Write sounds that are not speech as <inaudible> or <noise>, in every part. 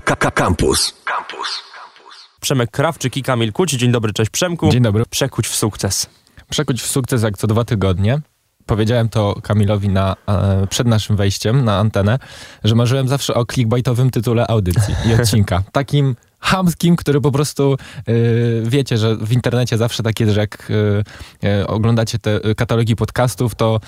Campus. Campus. Przemek Krawczyk i Kamil Kuć. Dzień dobry, cześć Przemku. Dzień dobry. Przekuć w sukces. Przekuć w sukces jak co dwa tygodnie. Powiedziałem to Kamilowi na, e, przed naszym wejściem na antenę, że marzyłem zawsze o clickbaitowym tytule audycji i odcinka. Takim hamskim, który po prostu y, wiecie, że w internecie zawsze tak jest, że jak y, y, oglądacie te katalogi podcastów, to,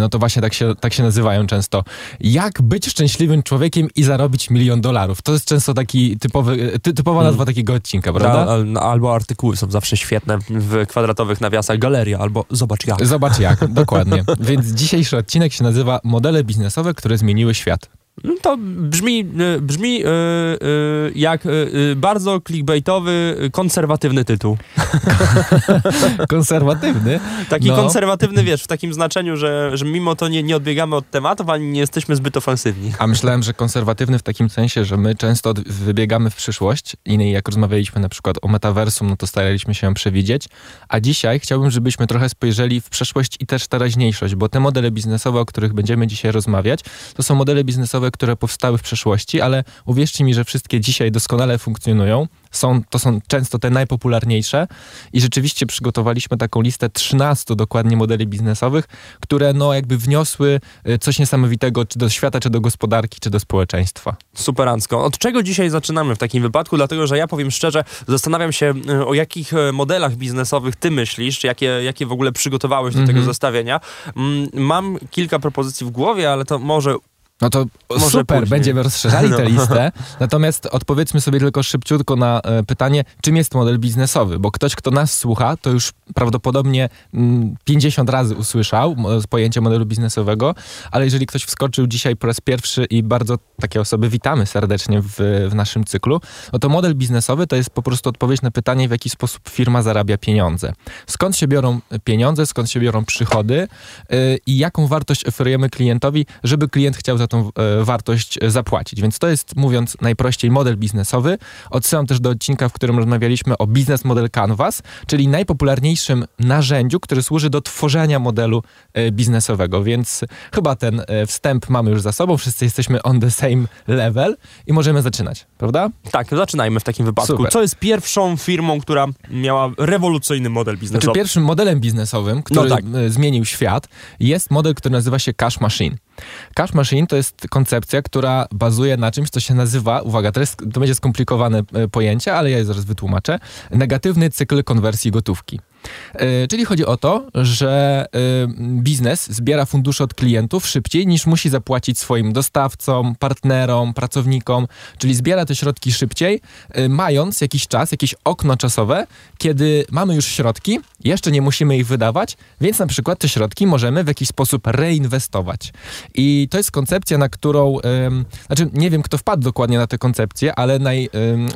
no to właśnie tak się, tak się nazywają często. Jak być szczęśliwym człowiekiem i zarobić milion dolarów? To jest często taki typowy, ty, typowa hmm. nazwa takiego odcinka, prawda? Al, albo artykuły są zawsze świetne w kwadratowych nawiasach galeria, albo zobacz jak. Zobacz jak, <laughs> dokładnie. Więc dzisiejszy odcinek się nazywa Modele biznesowe, które zmieniły świat. No to brzmi, e, brzmi yy, yy, jak yy, bardzo clickbaitowy, konserwatywny tytuł. <laughs> konserwatywny? Taki no. konserwatywny, wiesz, w takim znaczeniu, że, że mimo to nie, nie odbiegamy od tematów, ani nie jesteśmy zbyt ofensywni. A myślałem, że konserwatywny w takim sensie, że my często wybiegamy w przyszłość i jak rozmawialiśmy na przykład o metaversum, no to staraliśmy się przewidzieć, a dzisiaj chciałbym, żebyśmy trochę spojrzeli w przeszłość i też teraźniejszość, bo te modele biznesowe, o których będziemy dzisiaj rozmawiać, to są modele biznesowe, które powstały w przeszłości, ale uwierzcie mi, że wszystkie dzisiaj doskonale funkcjonują. Są, to są często te najpopularniejsze i rzeczywiście przygotowaliśmy taką listę 13 dokładnie modeli biznesowych, które no jakby wniosły y, coś niesamowitego czy do świata, czy do gospodarki, czy do społeczeństwa. Superancko. Od czego dzisiaj zaczynamy w takim wypadku? Dlatego, że ja powiem szczerze, zastanawiam się y, o jakich y, modelach biznesowych ty myślisz, jakie, jakie w ogóle przygotowałeś do mm -hmm. tego mhm. zestawienia. Mam kilka propozycji w głowie, ale to może no to Może super, później. będziemy rozszerzali tę no. listę. <laughs> Natomiast odpowiedzmy sobie tylko szybciutko na e, pytanie, czym jest model biznesowy, bo ktoś, kto nas słucha, to już prawdopodobnie mm, 50 razy usłyszał pojęcie modelu biznesowego, ale jeżeli ktoś wskoczył dzisiaj po raz pierwszy i bardzo takie osoby witamy serdecznie w, w naszym cyklu, no to model biznesowy to jest po prostu odpowiedź na pytanie, w jaki sposób firma zarabia pieniądze. Skąd się biorą pieniądze, skąd się biorą przychody yy, i jaką wartość oferujemy klientowi, żeby klient chciał za tą e, wartość zapłacić. Więc to jest, mówiąc najprościej, model biznesowy. Odsyłam też do odcinka, w którym rozmawialiśmy o Business Model Canvas, czyli najpopularniejszym narzędziu, które służy do tworzenia modelu e, biznesowego. Więc chyba ten e, wstęp mamy już za sobą. Wszyscy jesteśmy on the same level i możemy zaczynać, prawda? Tak, zaczynajmy w takim wypadku. Super. Co jest pierwszą firmą, która miała rewolucyjny model biznesowy? Znaczy, pierwszym modelem biznesowym, który no tak. zmienił świat, jest model, który nazywa się Cash Machine. Cash Machine to jest koncepcja, która bazuje na czymś, co się nazywa, uwaga, to, jest, to będzie skomplikowane e, pojęcie, ale ja je zaraz wytłumaczę, negatywny cykl konwersji gotówki. E, czyli chodzi o to, że e, biznes zbiera fundusze od klientów szybciej niż musi zapłacić swoim dostawcom, partnerom, pracownikom, czyli zbiera te środki szybciej, e, mając jakiś czas, jakieś okno czasowe, kiedy mamy już środki, jeszcze nie musimy ich wydawać, więc na przykład te środki możemy w jakiś sposób reinwestować. I to jest koncepcja, na którą, znaczy nie wiem kto wpadł dokładnie na tę koncepcję, ale naj,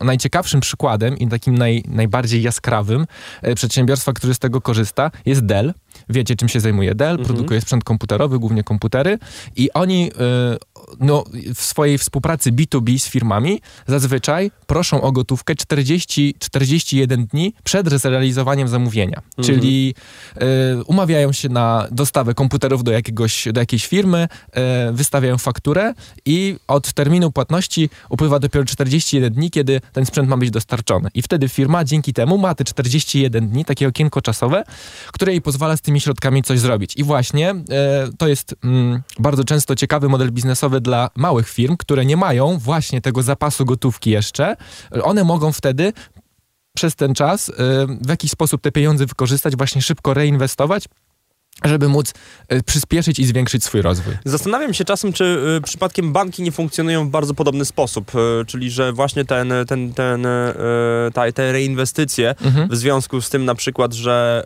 najciekawszym przykładem i takim naj, najbardziej jaskrawym przedsiębiorstwa, który z tego korzysta, jest Dell. Wiecie, czym się zajmuje Dell, mhm. produkuje sprzęt komputerowy, głównie komputery i oni y, no, w swojej współpracy B2B z firmami zazwyczaj proszą o gotówkę 40-41 dni przed zrealizowaniem zamówienia. Mhm. Czyli y, umawiają się na dostawę komputerów do, jakiegoś, do jakiejś firmy, y, wystawiają fakturę i od terminu płatności upływa dopiero 41 dni, kiedy ten sprzęt ma być dostarczony. I wtedy firma dzięki temu ma te 41 dni, takie okienko czasowe, które jej pozwala z tymi środkami coś zrobić. I właśnie y, to jest mm, bardzo często ciekawy model biznesowy dla małych firm, które nie mają właśnie tego zapasu gotówki jeszcze. One mogą wtedy przez ten czas y, w jakiś sposób te pieniądze wykorzystać, właśnie szybko reinwestować żeby móc e, przyspieszyć i zwiększyć swój rozwój. Zastanawiam się czasem, czy e, przypadkiem banki nie funkcjonują w bardzo podobny sposób, e, czyli że właśnie ten, ten, ten, ta, te reinwestycje mhm. w związku z tym na przykład, że,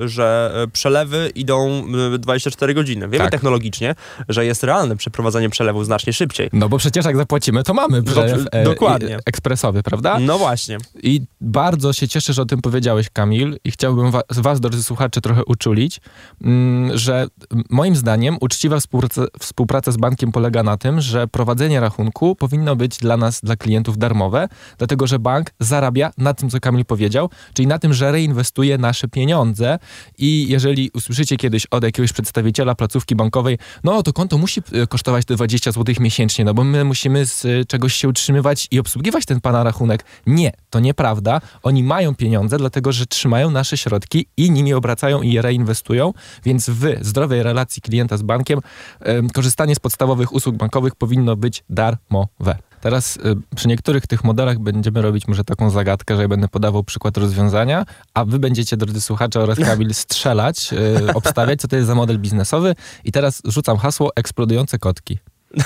że przelewy idą 24 godziny. Wiemy tak. technologicznie, że jest realne przeprowadzenie przelewu znacznie szybciej. No bo przecież jak zapłacimy, to mamy przelew e, Dokładnie. ekspresowy, prawda? No właśnie. I bardzo się cieszę, że o tym powiedziałeś, Kamil i chciałbym was, was drodzy słuchacze, trochę uczulić, że moim zdaniem uczciwa współpraca, współpraca z bankiem polega na tym, że prowadzenie rachunku powinno być dla nas, dla klientów darmowe, dlatego że bank zarabia na tym, co Kamil powiedział, czyli na tym, że reinwestuje nasze pieniądze i jeżeli usłyszycie kiedyś od jakiegoś przedstawiciela placówki bankowej, no to konto musi e, kosztować te 20 zł miesięcznie, no bo my musimy z e, czegoś się utrzymywać i obsługiwać ten pana rachunek. Nie, to nieprawda. Oni mają pieniądze, dlatego że trzymają nasze środki i nimi obracają i je reinwestują, więc w zdrowej relacji klienta z bankiem korzystanie z podstawowych usług bankowych powinno być darmowe. Teraz y, przy niektórych tych modelach będziemy robić może taką zagadkę, że ja będę podawał przykład rozwiązania, a wy będziecie, drodzy słuchacze oraz <laughs> Kabil, strzelać, y, obstawiać, co to jest za model biznesowy. I teraz rzucam hasło eksplodujące kotki. <laughs>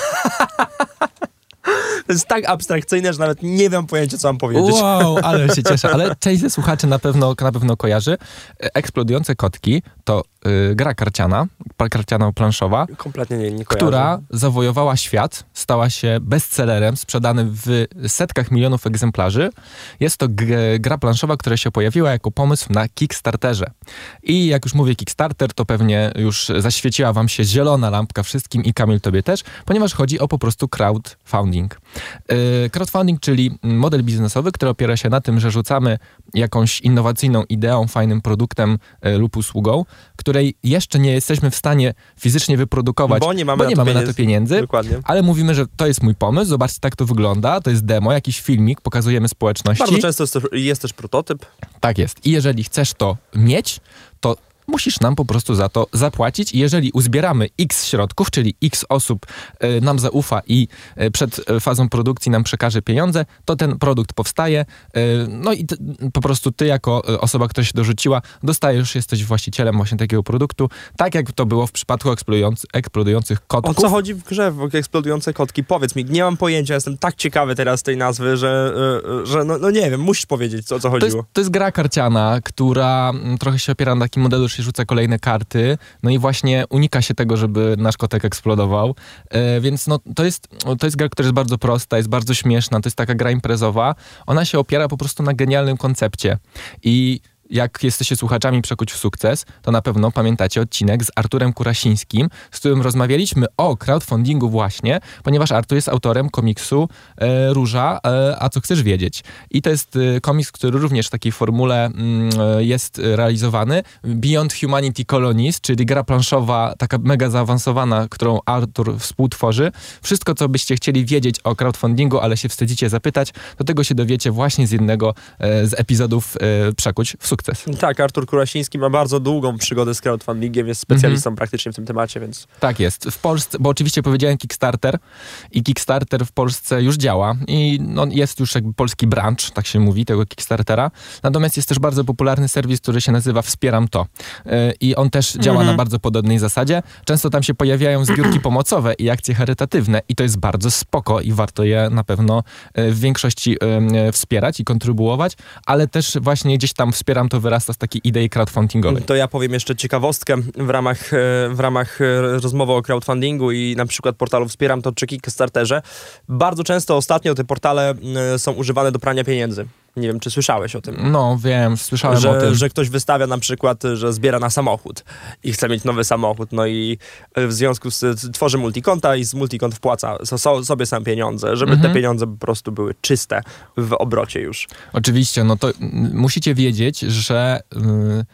To jest tak abstrakcyjne, że nawet nie wiem pojęcia, co mam powiedzieć. Wow, ale się cieszę. Ale <laughs> część ze słuchaczy na pewno, na pewno kojarzy. Eksplodujące kotki to y, gra karciana, karciano-planszowa, Kompletnie nie, nie która zawojowała świat, stała się bestsellerem, sprzedany w setkach milionów egzemplarzy. Jest to gra planszowa, która się pojawiła jako pomysł na Kickstarterze. I jak już mówię Kickstarter, to pewnie już zaświeciła wam się zielona lampka wszystkim i Kamil tobie też, ponieważ chodzi o po prostu crowdfunding. Y, crowdfunding, czyli model biznesowy, który opiera się na tym, że rzucamy jakąś innowacyjną ideą, fajnym produktem y, lub usługą, której jeszcze nie jesteśmy w stanie fizycznie wyprodukować, bo nie mamy, bo nie na, mamy to na to pieniędzy, Dokładnie. ale mówimy, że to jest mój pomysł, zobaczcie tak to wygląda, to jest demo, jakiś filmik, pokazujemy społeczności. Bardzo często jest też, jest też prototyp. Tak jest. I jeżeli chcesz to mieć, musisz nam po prostu za to zapłacić. Jeżeli uzbieramy x środków, czyli x osób y, nam zaufa i y, przed e, fazą produkcji nam przekaże pieniądze, to ten produkt powstaje. No i po prostu ty, jako osoba, która się dorzuciła, dostajesz, jesteś właścicielem właśnie takiego produktu, tak jak to było w przypadku eksplodujący, eksplodujących kotków. O co chodzi w grze w eksplodujące kotki? Powiedz mi, nie mam pojęcia, jestem tak ciekawy teraz tej nazwy, że, że no, no nie wiem, musisz powiedzieć, o co chodziło. To jest, to jest gra karciana, która mm, trochę się opiera na takim modelu, się rzuca kolejne karty, no i właśnie unika się tego, żeby nasz kotek eksplodował, e, więc no, to, jest, to jest gra, która jest bardzo prosta, jest bardzo śmieszna, to jest taka gra imprezowa, ona się opiera po prostu na genialnym koncepcie. I jak jesteście słuchaczami Przekuć w sukces, to na pewno pamiętacie odcinek z Arturem Kurasińskim, z którym rozmawialiśmy o crowdfundingu właśnie, ponieważ Artur jest autorem komiksu e, Róża, e, a co chcesz wiedzieć. I to jest e, komiks, który również w takiej formule mm, e, jest realizowany. Beyond Humanity Colonies, czyli gra planszowa, taka mega zaawansowana, którą Artur współtworzy. Wszystko, co byście chcieli wiedzieć o crowdfundingu, ale się wstydzicie zapytać, do tego się dowiecie właśnie z jednego e, z epizodów e, Przekuć w sukces sukces. Tak, Artur Kurasiński ma bardzo długą przygodę z crowdfundingiem, jest specjalistą mhm. praktycznie w tym temacie, więc... Tak jest. W Polsce, bo oczywiście powiedziałem Kickstarter i Kickstarter w Polsce już działa i no, jest już jakby polski branch, tak się mówi, tego Kickstartera. Natomiast jest też bardzo popularny serwis, który się nazywa Wspieram To. Yy, I on też działa mhm. na bardzo podobnej zasadzie. Często tam się pojawiają zbiórki <clears throat> pomocowe i akcje charytatywne i to jest bardzo spoko i warto je na pewno yy, w większości yy, wspierać i kontrybuować, ale też właśnie gdzieś tam wspieram to wyrasta z takiej idei crowdfundingowej. To ja powiem jeszcze ciekawostkę w ramach, e, w ramach e, rozmowy o crowdfundingu i na przykład portalu Wspieram to czy Kickstarterze. Bardzo często ostatnio te portale e, są używane do prania pieniędzy. Nie wiem, czy słyszałeś o tym. No, wiem, słyszałem że, o tym. Że ktoś wystawia na przykład, że zbiera na samochód i chce mieć nowy samochód, no i w związku z tworzy multikonta i z multikont wpłaca so, sobie sam pieniądze, żeby mhm. te pieniądze po prostu były czyste w obrocie już. Oczywiście, no to musicie wiedzieć, że... Yy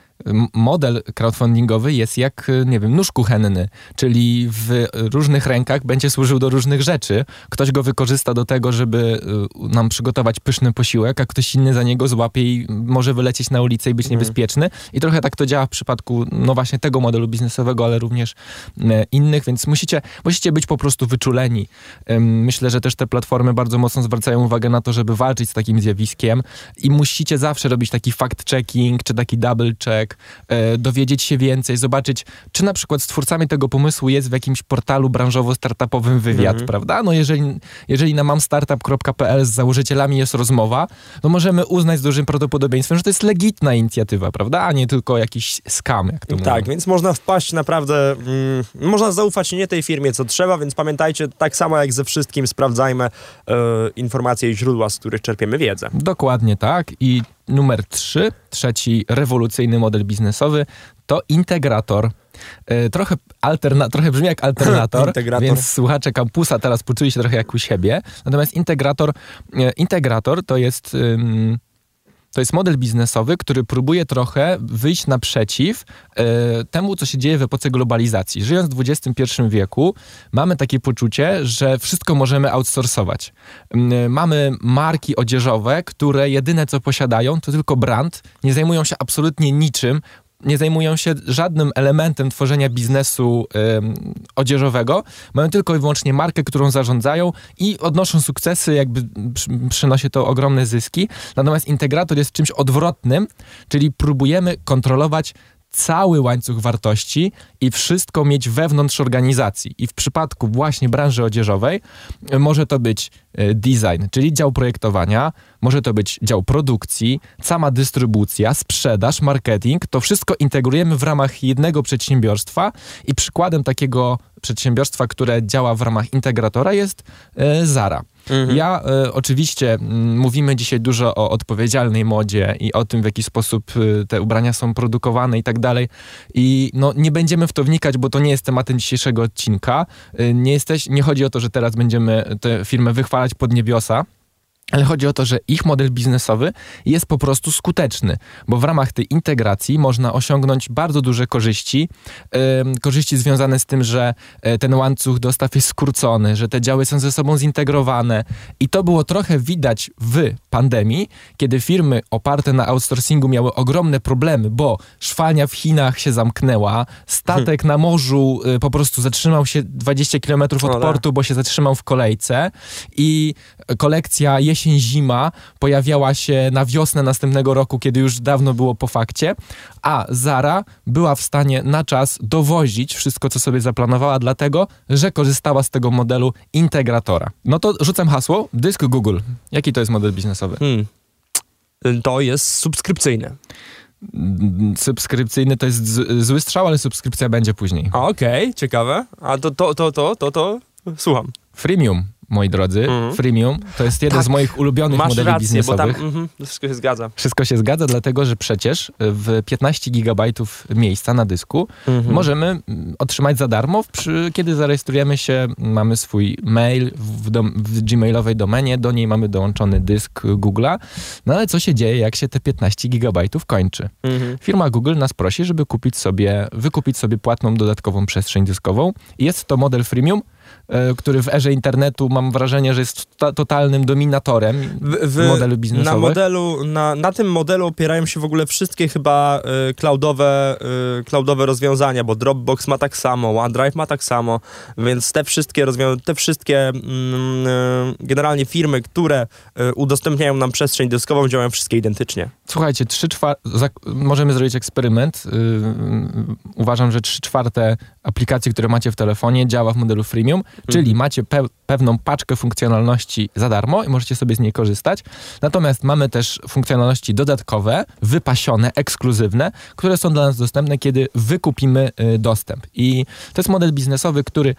model crowdfundingowy jest jak, nie wiem, nóż kuchenny, czyli w różnych rękach będzie służył do różnych rzeczy. Ktoś go wykorzysta do tego, żeby y, nam przygotować pyszny posiłek, a ktoś inny za niego złapie i może wylecieć na ulicę i być mhm. niebezpieczny. I trochę tak to działa w przypadku, no właśnie tego modelu biznesowego, ale również innych, więc musicie, musicie być po prostu wyczuleni. Myślę, że też te platformy bardzo mocno zwracają uwagę na to, żeby walczyć z takim zjawiskiem i musicie zawsze robić taki fact-checking, czy taki double e, dowiedzieć się więcej, zobaczyć, czy na przykład z twórcami tego pomysłu jest w jakimś portalu branżowo-startupowym wywiad, mhm. prawda? No jeżeli, jeżeli na mamstartup.pl z założycielami jest rozmowa, no możemy uznać z dużym prawdopodobieństwem, że to jest legitna inicjatywa, prawda? A nie tylko jakiś skam, jak to Tak, więc można wpaść naprawdę, mm, można zaufać nie tej firmie, co trzeba, więc pamiętajcie, tak samo jak ze wszystkim sprawdzajmy e, informacje i źródła, z których czerpiemy wiedzę. Dokładnie tak i numer trzy, trzeci rewolucyjny model biznesowy, to integrator. E, trochę, alterna, trochę brzmi jak alternator, <laughs> więc słuchacze kampusa teraz poczuli się trochę jak u siebie. Natomiast integrator, e, integrator to jest... To jest model biznesowy, który próbuje trochę wyjść naprzeciw e, temu, co się dzieje w epoce globalizacji. Żyjąc w XXI wieku, mamy takie poczucie, że wszystko możemy outsourcować. Mamy marki odzieżowe, które jedyne co posiadają to tylko brand, nie zajmują się absolutnie niczym nie zajmują się żadnym elementem tworzenia biznesu odzieżowego, mają tylko i wyłącznie markę, którą zarządzają i odnoszą sukcesy, jakby przy, przynosi to ogromne zyski. Natomiast integrator jest czymś odwrotnym, czyli próbujemy kontrolować cały łańcuch wartości i wszystko mieć wewnątrz organizacji. I w przypadku właśnie branży odzieżowej e, może to być design, czyli dział projektowania, może to być dział produkcji, sama dystrybucja, sprzedaż, marketing. To wszystko integrujemy w ramach jednego przedsiębiorstwa i przykładem takiego przedsiębiorstwa, które działa w ramach integratora jest e, Zara. Mhm. Ja y, oczywiście y, mówimy dzisiaj dużo o odpowiedzialnej modzie i o tym, w jaki sposób y, te ubrania są produkowane i tak dalej. I no, nie będziemy w to wnikać, bo to nie jest tematem dzisiejszego odcinka. nie, jesteś, nie chodzi o to, że teraz będziemy tę firmę wychwalać pod niebiosa. Ale chodzi o to, że ich model biznesowy jest po prostu skuteczny, bo w ramach tej integracji można osiągnąć bardzo duże korzyści. Korzyści związane z tym, że e, ten łańcuch dostaw jest skrócony, że te działy są ze sobą zintegrowane. I to było trochę widać w pandemii, kiedy firmy oparte na outsourcingu miały ogromne problemy, bo szwalnia w Chinach się zamknęła, statek hmm. na morzu y, po prostu zatrzymał się 20 km od portu, bo się zatrzymał w kolejce i kolekcja jesień-zima pojawiała się na wiosnę następnego roku, kiedy już dawno było po fakcie, a Zara była w stanie na czas dowozić wszystko, co sobie zaplanowała, dlatego, że korzystała z tego modelu integratora. No to rzucam hasło, dysk Google. Jaki to jest model biznesowy? Hmm. To jest subskrypcyjny subskrypcyjny to jest zły strzał, ale subskrypcja będzie później. Okej, okay, ciekawe. A to, to, to, to, to, to, słucham. Freemium moi drodzy. Mm. Freemium to jest jeden tak. z moich ulubionych Masz modeli rację, biznesowych. Bo tam, mm, wszystko się zgadza. Wszystko się zgadza, dlatego że przecież w 15 gigabajtów miejsca na dysku mm -hmm. możemy otrzymać za darmo, przy, kiedy zarejestrujemy się, mamy swój mail w, dom, w gmailowej domenie, do niej mamy dołączony dysk Google'a. No ale co się dzieje, jak się te 15 gigabajtów kończy? -hmm. Firma Google nas prosi, żeby kupić sobie, wykupić sobie płatną dodatkową przestrzeń dyskową. Jest to model freemium, E, który w erze internetu mam wrażenie, że jest totalnym dominatorem w, w modelu biznesowym. Na, modelu, na, na tym modelu opierają się w ogóle wszystkie chyba y, cloudowe, y, cloudowe rozwiązania, bo Dropbox ma tak samo, OneDrive ma tak samo, więc te wszystkie te wszystkie y, generalnie firmy, które udostępniają nam przestrzeń dyskową działają wszystkie identycznie. Słuchajcie, trzy czwarte, możemy zrobić eksperyment. uważam, że trzy czwarte aplikacji, które macie w telefonie działa w modelu freemium, Czyli mhm. macie pe pewną paczkę funkcjonalności za darmo i możecie sobie z niej korzystać. Natomiast mamy też funkcjonalności dodatkowe, wypasione, ekskluzywne, które są dla nas dostępne, kiedy wykupimy y, dostęp. I to jest model biznesowy, który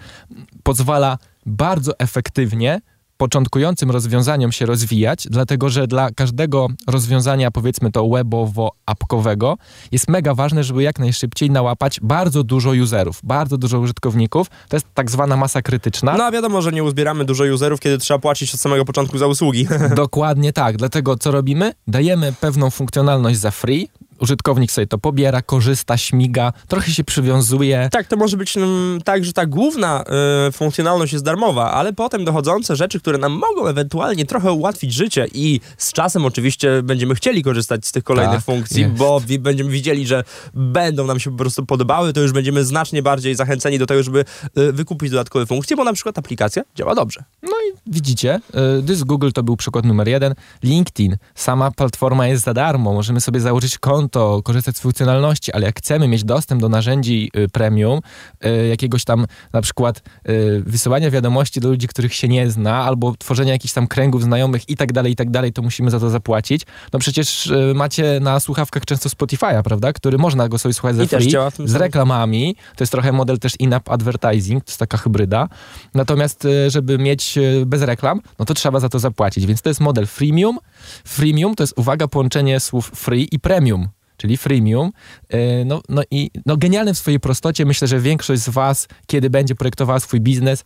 pozwala bardzo efektywnie początkującym rozwiązaniom się rozwijać, dlatego że dla każdego rozwiązania, powiedzmy to webowo-apkowego, jest mega ważne, żeby jak najszybciej nałapać bardzo dużo userów, bardzo dużo użytkowników. To jest tak zwana masa krytyczna. No a wiadomo, że nie uzbieramy dużo userów, kiedy trzeba płacić od samego początku za usługi. <laughs> Dokładnie tak. Dlatego co robimy? Dajemy pewną funkcjonalność za free, użytkownik sobie to pobiera, korzysta, śmiga, trochę się przywiązuje. Tak, to może być mm, tak, że ta główna y, funkcjonalność jest darmowa, ale potem dochodzące rzeczy, które nam mogą ewentualnie trochę ułatwić życie i z czasem oczywiście będziemy chcieli korzystać z tych kolejnych tak, funkcji, jest. bo wi będziemy widzieli, że będą nam się po prostu podobały, to już będziemy znacznie bardziej zachęceni do tego, żeby y, wykupić dodatkowe funkcje, bo na przykład aplikacja działa dobrze. No i widzicie, y, Dysk Google to był przykład numer jeden. LinkedIn, sama platforma jest za darmo, możemy sobie założyć konto konto, korzystać z funkcjonalności, ale jak chcemy mieć dostęp do narzędzi y, premium, y, jakiegoś tam na przykład y, wysyłania wiadomości do ludzi, których się nie zna, albo tworzenia jakichś tam kręgów znajomych i tak dalej, i tak dalej, to musimy za to zapłacić. No przecież macie na słuchawkach często Spotify'a, prawda, który można go sobie słuchać za free, z reklamami. To jest trochę model też in-app advertising, to jest taka hybryda. Natomiast, żeby mieć bez reklam, no to trzeba za to zapłacić, więc to jest model freemium. Freemium to jest, uwaga, połączenie słów free i premium czyli freemium. E, no, no i no genialne w swojej prostocie. Myślę, że większość z was, kiedy będzie projektowała swój biznes,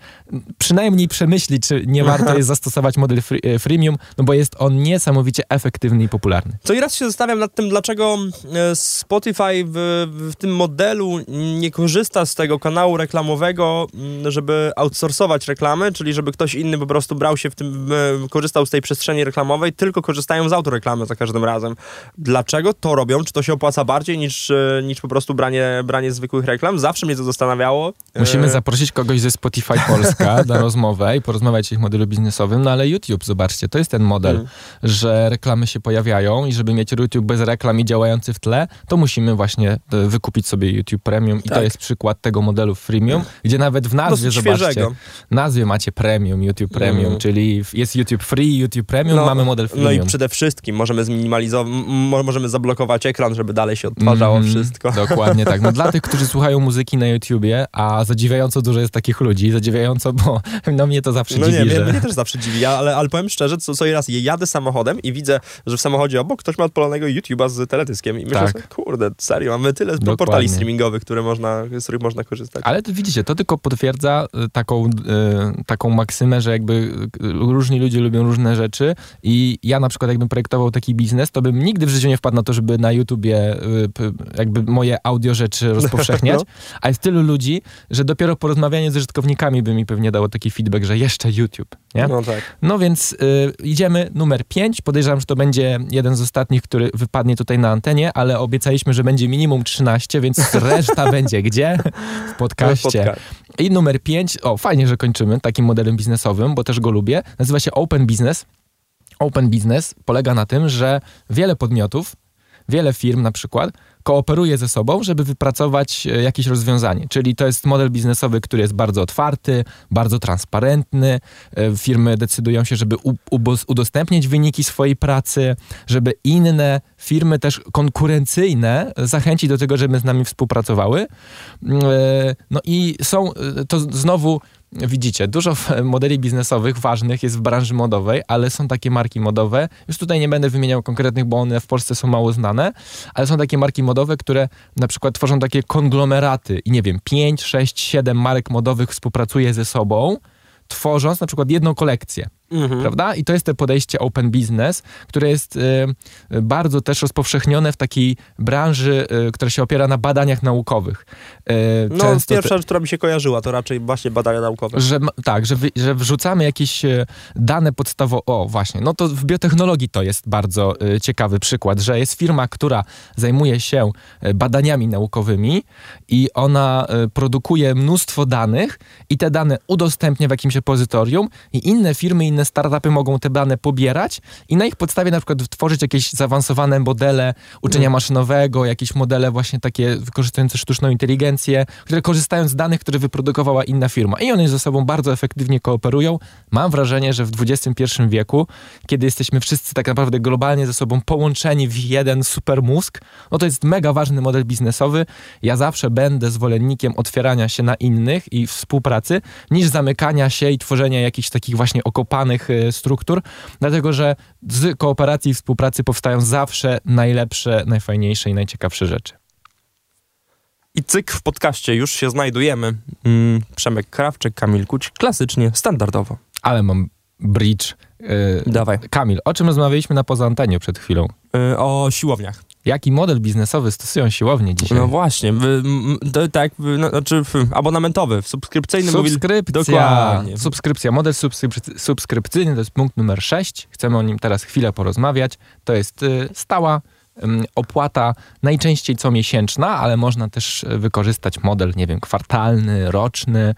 przynajmniej przemyśli, czy nie warto jest <laughs> zastosować model free, freemium, no bo jest on niesamowicie efektywny i popularny. Co i raz się zastanawiam nad tym, dlaczego e, Spotify w, w tym modelu nie korzysta z tego kanału reklamowego, żeby outsourcować reklamy, czyli żeby ktoś inny po prostu brał się w tym, korzystał z tej przestrzeni reklamowej, tylko korzystają z autoreklamy za każdym razem. Dlaczego to robią? Czy to to się opłaca bardziej niż, e, niż po prostu branie, branie zwykłych reklam. Zawsze mnie to zastanawiało. Musimy e... zaprosić kogoś ze Spotify Polska <laughs> na rozmowę i porozmawiać o ich modelu biznesowym, no ale YouTube, zobaczcie, to jest ten model, hmm. że reklamy się pojawiają i żeby mieć YouTube bez reklam i działający w tle, to musimy właśnie e, wykupić sobie YouTube Premium i tak. to jest przykład tego modelu freemium, gdzie nawet w nazwie, Dosyć zobaczcie, świeżego. nazwie macie Premium, YouTube Premium, hmm. czyli jest YouTube Free, YouTube Premium, no, mamy model freemium. No i przede wszystkim możemy zminimalizować, możemy zablokować ekran żeby dalej się odtwarzało mm, wszystko. <laughs> Dokładnie tak. No dla tych, którzy słuchają muzyki na YouTubie, a zadziwiająco dużo jest takich ludzi, zadziwiająco, bo <laughs> no mnie to zawsze no dziwi. No nie, że... mnie, mnie też zawsze dziwi, ale, ale powiem szczerze, co, co raz jadę samochodem i widzę, że w samochodzie obok ktoś ma odpalonego YouTube'a z teledyskiem i myślę tak. sobie, kurde, serio, mamy tyle Dokładnie. portali streamingowych, które można, z których można korzystać. Ale to widzicie, to tylko potwierdza y, taką, y, taką maksymę, że jakby y, różni ludzie lubią różne rzeczy i ja na przykład jakbym projektował taki biznes, to bym nigdy w życiu nie wpadł na to, żeby na YouTube YouTubie y, jakby moje audio rzeczy <laughs> rozpowszechniać, no. a jest tylu ludzi, że dopiero porozmawianie z użytkownikami by mi pewnie dało taki feedback, że jeszcze YouTube, nie? No tak. No więc y, idziemy numer 5. Podejrzewam, że to będzie jeden z ostatnich, który wypadnie tutaj na antenie, ale obiecaliśmy, że będzie minimum 13, więc reszta <laughs> będzie gdzie? W podcaście. I numer 5, o fajnie, że kończymy takim modelem biznesowym, bo też go lubię. Nazywa się Open Business. Open Business polega na tym, że wiele podmiotów wiele firm na przykład kooperuje ze sobą, żeby wypracować e, jakieś rozwiązanie. Czyli to jest model biznesowy, który jest bardzo otwarty, bardzo transparentny. E, firmy decydują się, żeby udostępnić wyniki swojej pracy, żeby inne firmy też konkurencyjne zachęcić do tego, żeby z nami współpracowały. Mm, e, no i są to znowu Widzicie, dużo modeli biznesowych ważnych jest w branży modowej, ale są takie marki modowe. Już tutaj nie będę wymieniał konkretnych, bo one w Polsce są mało znane, ale są takie marki modowe, które na przykład tworzą takie konglomeraty i nie wiem, 5, 6, 7 marek modowych współpracuje ze sobą, tworząc na przykład jedną kolekcję. Mhm. Prawda? I to jest to podejście open business, które jest y, bardzo też rozpowszechnione w takiej branży, y, która się opiera na badaniach naukowych. Y, no, pierwsza rzecz, która mi się kojarzyła, to raczej właśnie badania naukowe. Że, tak, że, wy, że wrzucamy jakieś dane podstawowe. O, właśnie. No to w biotechnologii to jest bardzo ciekawy przykład, że jest firma, która zajmuje się badaniami naukowymi i ona produkuje mnóstwo danych i te dane udostępnia w jakimś repozytorium i inne firmy, inne inne startupy mogą te dane pobierać i na ich podstawie na przykład tworzyć jakieś zaawansowane modele uczenia mm. maszynowego, jakieś modele właśnie takie wykorzystujące sztuczną inteligencję, które korzystają z danych, które wyprodukowała inna firma. I one ze sobą bardzo efektywnie kooperują. Mam wrażenie, że w XXI wieku, kiedy jesteśmy wszyscy tak naprawdę globalnie ze sobą połączeni w jeden super mózg, no to jest mega ważny model biznesowy. Ja zawsze będę zwolennikiem otwierania się na innych i współpracy, niż zamykania się i tworzenia jakichś takich właśnie okopanych Y, struktur, dlatego że z kooperacji i współpracy powstają zawsze najlepsze, najfajniejsze i najciekawsze rzeczy. I cyk w podcaście już się znajdujemy. Mm, Przemek Krawczyk, Kamil Kuć, klasycznie, standardowo. Ale mam bridge. Yy, Dawaj. Kamil, o czym rozmawialiśmy na poza antenie przed chwilą? Yy, o siłowniach. Jaki model biznesowy stosują siłownie dzisiaj? No właśnie, to, tak, no, znaczy abonamentowy, subskrypcyjny. Subskrypcja. Dokładnie. Subskrypcja. Model subskrypcyjny to jest punkt numer 6. Chcemy o nim teraz chwilę porozmawiać. To jest y, stała opłata najczęściej co miesięczna, ale można też wykorzystać model, nie wiem, kwartalny, roczny,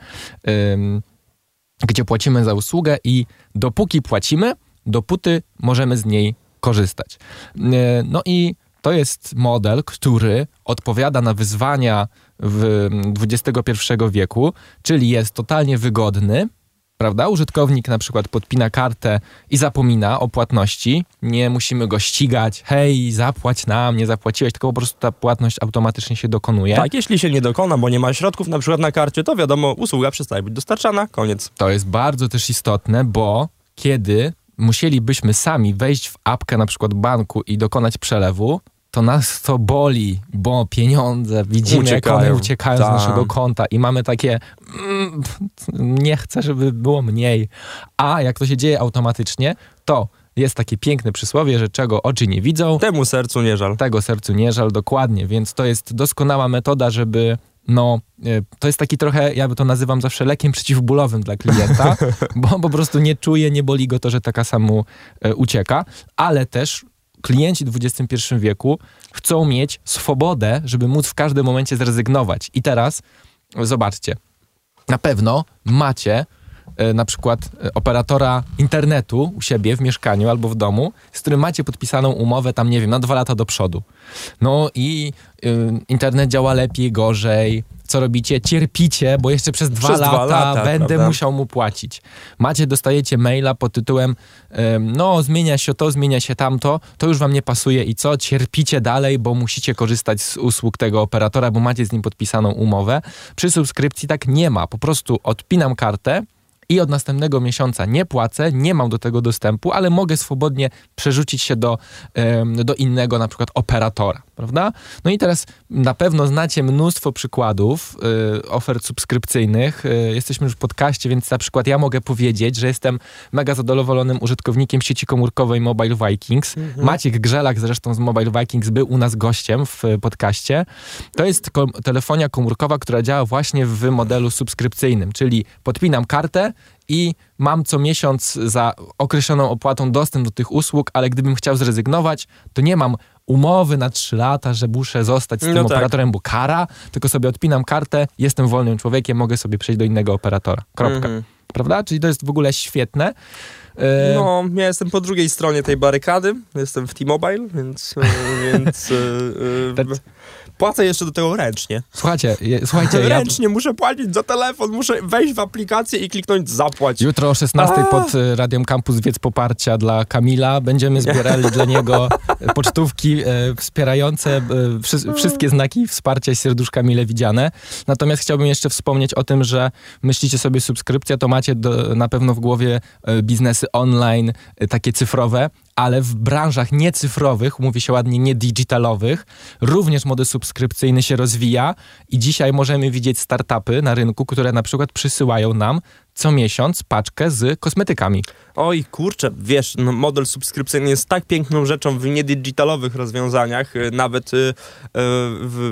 gdzie płacimy za usługę i dopóki płacimy, dopóty możemy z niej korzystać. Y, no i to jest model, który odpowiada na wyzwania w XXI wieku, czyli jest totalnie wygodny, prawda? Użytkownik na przykład podpina kartę i zapomina o płatności. Nie musimy go ścigać. Hej, zapłać nam, nie zapłaciłeś, tylko po prostu ta płatność automatycznie się dokonuje. Tak, jeśli się nie dokona, bo nie ma środków na przykład na karcie, to wiadomo, usługa przestaje być dostarczana, koniec. To jest bardzo też istotne, bo kiedy musielibyśmy sami wejść w apkę na przykład banku i dokonać przelewu, to nas to boli, bo pieniądze widzimy, uciekają. jak one uciekają Ta. z naszego konta i mamy takie mm, nie chcę, żeby było mniej. A jak to się dzieje automatycznie, to jest takie piękne przysłowie, że czego oczy nie widzą, temu sercu nie żal. Tego sercu nie żal, dokładnie. Więc to jest doskonała metoda, żeby no, e, to jest taki trochę, ja to nazywam zawsze lekiem przeciwbólowym dla klienta, <laughs> bo po prostu nie czuje, nie boli go to, że taka samu e, ucieka, ale też klienci w XXI wieku chcą mieć swobodę, żeby móc w każdym momencie zrezygnować. I teraz zobaczcie, na pewno macie e, na przykład e, operatora internetu u siebie w mieszkaniu albo w domu, z którym macie podpisaną umowę tam, nie wiem, na dwa lata do przodu. No i y, internet działa lepiej, gorzej, co robicie, cierpicie, bo jeszcze przez dwa, przez lata, dwa lata, będę prawda? musiał mu płacić. Macie, dostajecie maila pod tytułem no zmienia się to, zmienia się tamto, to już wam nie pasuje i co? Cierpicie dalej, bo musicie korzystać z usług tego operatora, bo macie z nim podpisaną umowę. Przy subskrypcji tak nie ma. Po prostu odpinam kartę, i od następnego miesiąca nie płacę, nie mam do tego dostępu, ale mogę swobodnie przerzucić się do, do innego na przykład operatora, prawda? No i teraz na pewno znacie mnóstwo przykładów y, ofert subskrypcyjnych. Y, jesteśmy już w podcaście, więc na przykład ja mogę powiedzieć, że jestem mega zadowolonym użytkownikiem sieci komórkowej Mobile Vikings. Mhm. Maciek Grzelak zresztą z Mobile Vikings był u nas gościem w podcaście. To jest kom telefonia komórkowa, która działa właśnie w modelu subskrypcyjnym, czyli podpinam kartę, i mam co miesiąc za określoną opłatą dostęp do tych usług, ale gdybym chciał zrezygnować, to nie mam umowy na 3 lata, że muszę zostać z tym no tak. operatorem, bo kara, tylko sobie odpinam kartę, jestem wolnym człowiekiem, mogę sobie przejść do innego operatora. Kropka. Mhm. Prawda? Czyli to jest w ogóle świetne. E, no, ja jestem po drugiej stronie tej barykady. Jestem w T-Mobile, więc, e, <laughs> więc yy, płacę jeszcze do tego ręcznie. Słuchajcie, je, słuchajcie. ręcznie ja... muszę płacić za telefon, muszę wejść w aplikację i kliknąć zapłać. Jutro o 16 A. pod Radiem Campus Wiec Poparcia dla Kamila będziemy zbierali dla niego <laughs> pocztówki e, wspierające e, wszy, wszystkie znaki wsparcia serduszka mile widziane. Natomiast chciałbym jeszcze wspomnieć o tym, że myślicie sobie subskrypcja, to macie do, na pewno w głowie e, biznesy online, e, takie cyfrowe ale w branżach niecyfrowych, mówi się ładnie niedigitalowych, również model subskrypcyjny się rozwija i dzisiaj możemy widzieć startupy na rynku, które na przykład przysyłają nam co miesiąc paczkę z kosmetykami. Oj, kurczę, wiesz, no, model subskrypcyjny jest tak piękną rzeczą w niedigitalowych rozwiązaniach. Y, nawet y, y,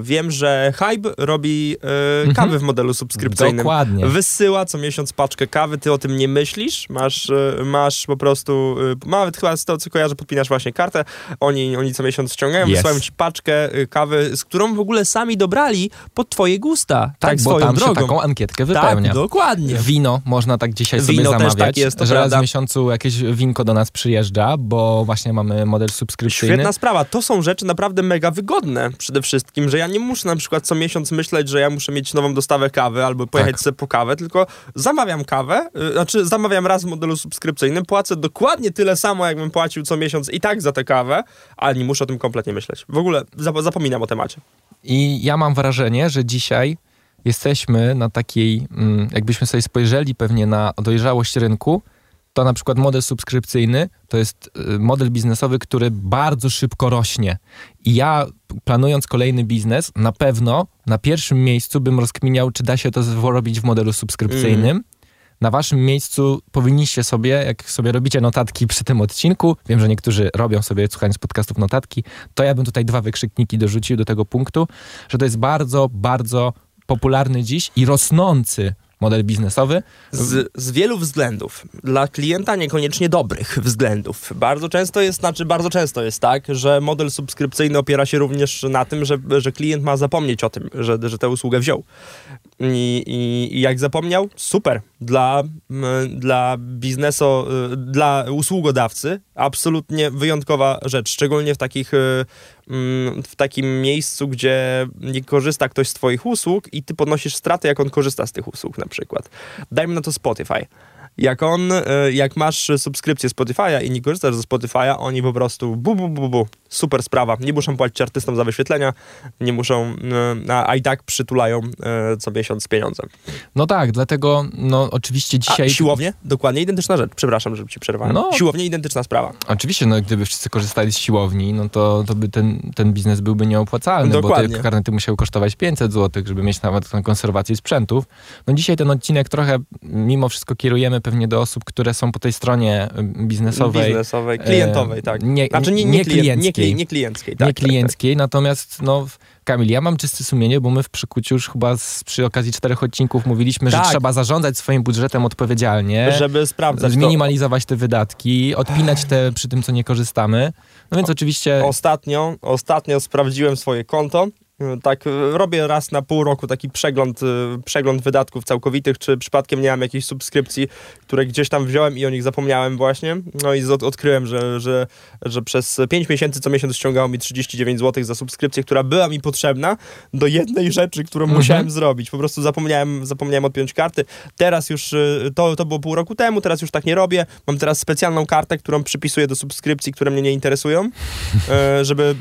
wiem, że Hype robi y, mhm. kawy w modelu subskrypcyjnym. Dokładnie. Wysyła co miesiąc paczkę kawy, ty o tym nie myślisz, masz, y, masz po prostu, y, nawet chyba z tego co kojarzę, podpinasz właśnie kartę, oni, oni co miesiąc ściągają, yes. wysyłają ci paczkę kawy, z którą w ogóle sami dobrali pod twoje gusta. Tak, tak bo swoją tam drogą. się taką ankietkę wypełnia. Tak, dokładnie. Wino można tak dzisiaj sobie Wino zamawiać, też tak jest, że raz w miesiącu jakieś winko do nas przyjeżdża, bo właśnie mamy model subskrypcyjny. Świetna sprawa. To są rzeczy naprawdę mega wygodne przede wszystkim, że ja nie muszę na przykład co miesiąc myśleć, że ja muszę mieć nową dostawę kawy albo pojechać tak. sobie po kawę, tylko zamawiam kawę, yy, znaczy zamawiam raz w modelu subskrypcyjnym, płacę dokładnie tyle samo, jakbym płacił co miesiąc i tak za tę kawę, ale nie muszę o tym kompletnie myśleć. W ogóle zapominam o temacie. I ja mam wrażenie, że dzisiaj jesteśmy na takiej, mm, jakbyśmy sobie spojrzeli pewnie na dojrzałość rynku, to na przykład model subskrypcyjny to jest y, model biznesowy, który bardzo szybko rośnie. I ja planując kolejny biznes, na pewno na pierwszym miejscu bym rozkminiał, czy da się to robić w modelu subskrypcyjnym. Mm. Na waszym miejscu powinniście sobie, jak sobie robicie notatki przy tym odcinku, wiem, że niektórzy robią sobie, słuchając podcastów, notatki, to ja bym tutaj dwa wykrzykniki dorzucił do tego punktu, że to jest bardzo, bardzo popularny dziś i rosnący model biznesowy? Z, z, wielu względów. Dla klienta niekoniecznie dobrych względów. Bardzo często jest, znaczy bardzo często jest tak, że model subskrypcyjny opiera się również na tym, że, że klient ma zapomnieć o tym, że, że tę usługę wziął. I, i, jak zapomniał, super, dla, dla biznesu, y, dla usługodawcy absolutnie wyjątkowa rzecz, szczególnie w takich y, w takim miejscu, gdzie nie korzysta ktoś z twoich usług i ty podnosisz straty, jak on korzysta z tych usług na przykład. Dajmy na to Spotify. Jak on, e, jak masz subskrypcję Spotify'a i nie korzystasz ze Spotify'a, oni po prostu bu, bu, bu, bu, super sprawa. Nie muszą płacić artystom za wyświetlenia, nie muszą, e, a, i tak przytulają e, co miesiąc pieniądze. No tak, dlatego no oczywiście dzisiaj... A siłownie? Dokładnie identyczna rzecz. Przepraszam, żeby ci przerwałem. No, siłownie identyczna sprawa. Oczywiście, no gdyby wszyscy korzystali z siłowni, no to, to by ten, ten biznes byłby nieopłacalny, Dokładnie. bo te karnety musiały kosztować 500 zł, żeby mieć nawet konserwację sprzętów. No dzisiaj ten odcinek trochę mimo wszystko kierujemy pewnie do osób, które są po tej stronie biznesowej. Biznesowej, klientowej, tak. Nie, znaczy nie, nie, nie klienckiej. Nie, nie klienckiej, tak. Nie klienckiej, tak, tak. natomiast no, Kamil, ja mam czyste sumienie, bo my w Przykuciu już chyba z, przy okazji czterech odcinków mówiliśmy, tak. że trzeba zarządzać swoim budżetem odpowiedzialnie. Żeby sprawdzać Zminimalizować to. te wydatki, odpinać te przy tym, co nie korzystamy. No więc o, oczywiście... Ostatnio, ostatnio sprawdziłem swoje konto tak, robię raz na pół roku taki przegląd, y, przegląd wydatków całkowitych, czy przypadkiem nie mam jakiejś subskrypcji, które gdzieś tam wziąłem i o nich zapomniałem właśnie. No i odkryłem, że, że, że przez 5 miesięcy co miesiąc ściągało mi 39 zł za subskrypcję, która była mi potrzebna do jednej rzeczy, którą mhm. musiałem zrobić. Po prostu zapomniałem, zapomniałem odpiąć karty. Teraz już, y, to, to było pół roku temu, teraz już tak nie robię. Mam teraz specjalną kartę, którą przypisuję do subskrypcji, które mnie nie interesują, e, żeby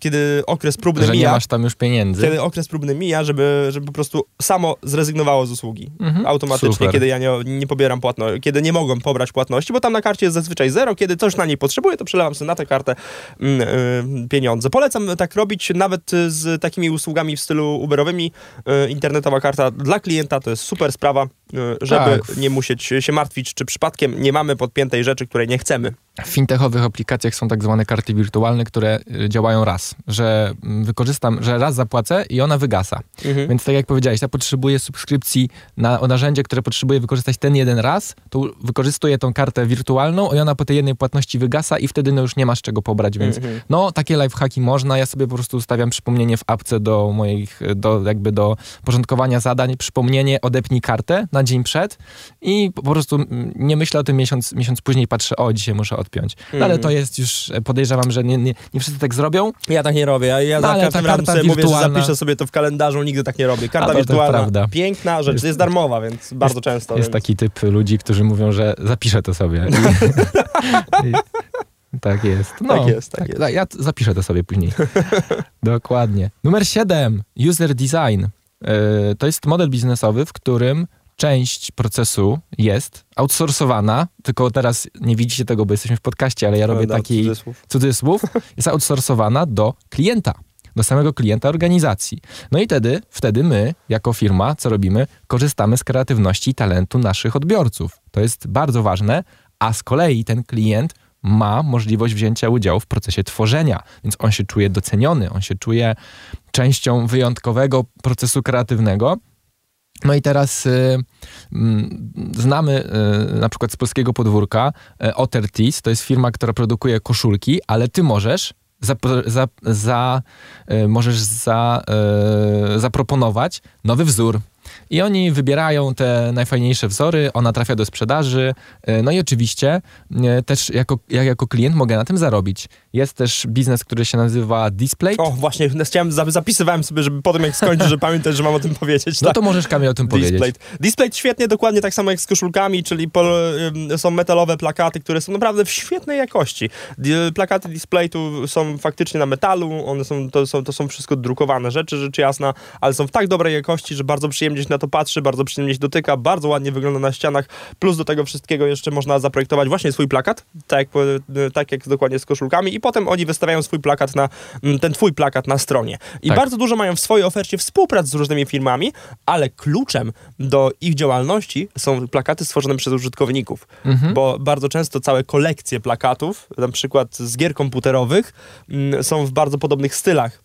kiedy okres próbny że mija... nie masz tam już pieniędzy. Kiedy okres próbny mija, żeby, żeby po prostu samo zrezygnowało z usługi. Mhm. Automatycznie, Super. kiedy ja nie, nie pobieram płatności, kiedy nie mogą pobrać płatności, bo tam na karcie jest zazwyczaj zero, kiedy coś na niej potrzebuję, to przelewam sobie na tę kartę mm, y, pieniądze. Polecam tak robić nawet z takimi usługami w stylu Uberowymi. Y, internetowa karta dla klienta to jest super sprawa, żeby tak. nie musieć się martwić, czy przypadkiem nie mamy podpiętej rzeczy, której nie chcemy. W fintechowych aplikacjach są tak zwane karty wirtualne, które y, działają raz, że mm, wykorzystam, że raz zapłacę i ona wygasa. Mhm. Więc tak jak powiedziałeś, ja potrzebuję subskrypcji na narzędzie, które potrzebuję wykorzystać ten jeden raz, to wykorzystuję tą kartę wirtualną i ona po tej jednej płatności wygasa i wtedy no już nie masz czego pobrać, więc mhm. no takie lifehacki można, ja sobie po prostu ustawiam przypomnienie w apce do moich, do jakby do porządkowania zadań, przypomnienie odepnij kartę na dzień przed i po prostu mm, nie myślę o tym miesiąc, miesiąc później patrzę, o dzisiaj muszę odpiąć. No, ale to mhm. jest już, e, podejrzewam, że nie, nie, nie wszyscy tak zrobią. Ja tak nie robię. Ja, ja no, za każdym razem sobie wirtualna... mówię, że zapiszę sobie to w kalendarzu, nigdy tak nie robię. Karta wirtualna, piękna rzecz, jest, jest darmowa, więc jest, bardzo często. Jest więc... taki typ ludzi, którzy mówią, że zapiszę to sobie. <laughs> I, i, tak jest. No, tak jest, tak, tak jest. Ja zapiszę to sobie później. <laughs> Dokładnie. Numer 7. User design. Yy, to jest model biznesowy, w którym część procesu jest outsourcowana, tylko teraz nie widzicie tego, bo jesteśmy w podcaście, ale ja robię taki cudzysłów. cudzysłów, jest outsourcowana do klienta do samego klienta organizacji. No i wtedy, wtedy my, jako firma, co robimy? Korzystamy z kreatywności i talentu naszych odbiorców. To jest bardzo ważne, a z kolei ten klient ma możliwość wzięcia udziału w procesie tworzenia, więc on się czuje doceniony, on się czuje częścią wyjątkowego procesu kreatywnego, no i teraz y, mm, znamy y, na przykład z polskiego podwórka y, Otertis, to jest firma, która produkuje koszulki, ale ty możesz za, za, za y, możesz za, y, zaproponować nowy wzór, i oni wybierają te najfajniejsze wzory, ona trafia do sprzedaży, e, no i oczywiście e, też jako, ja jako klient mogę na tym zarobić. Jest też biznes, który się nazywa Display. O, właśnie, chciałem, zapisywałem sobie, żeby potem jak skończysz, że pamiętać, że mam o tym powiedzieć. No tak? to możesz Kamil o tym Display. powiedzieć. Display świetnie, dokładnie tak samo jak z koszulkami, czyli pol, są metalowe plakaty, które są naprawdę w świetnej jakości. Plakaty Display tu są faktycznie na metalu, one są, to, są, to są wszystko drukowane rzeczy, rzecz jasna, ale są w tak dobrej jakości, że bardzo przyjemnie się na to patrzy, bardzo przyjemnie się dotyka, bardzo ładnie wygląda na ścianach, plus do tego wszystkiego jeszcze można zaprojektować właśnie swój plakat, tak jak, e, tak jak dokładnie z koszulkami i potem oni wystawiają swój plakat na, mm, ten twój plakat na stronie. I tak. bardzo dużo mają w swojej ofercie współprac z różnymi firmami, ale kluczem do ich działalności są plakaty stworzone przez użytkowników, mhm. bo bardzo często całe kolekcje plakatów, na przykład z gier komputerowych, mm, są w bardzo podobnych stylach.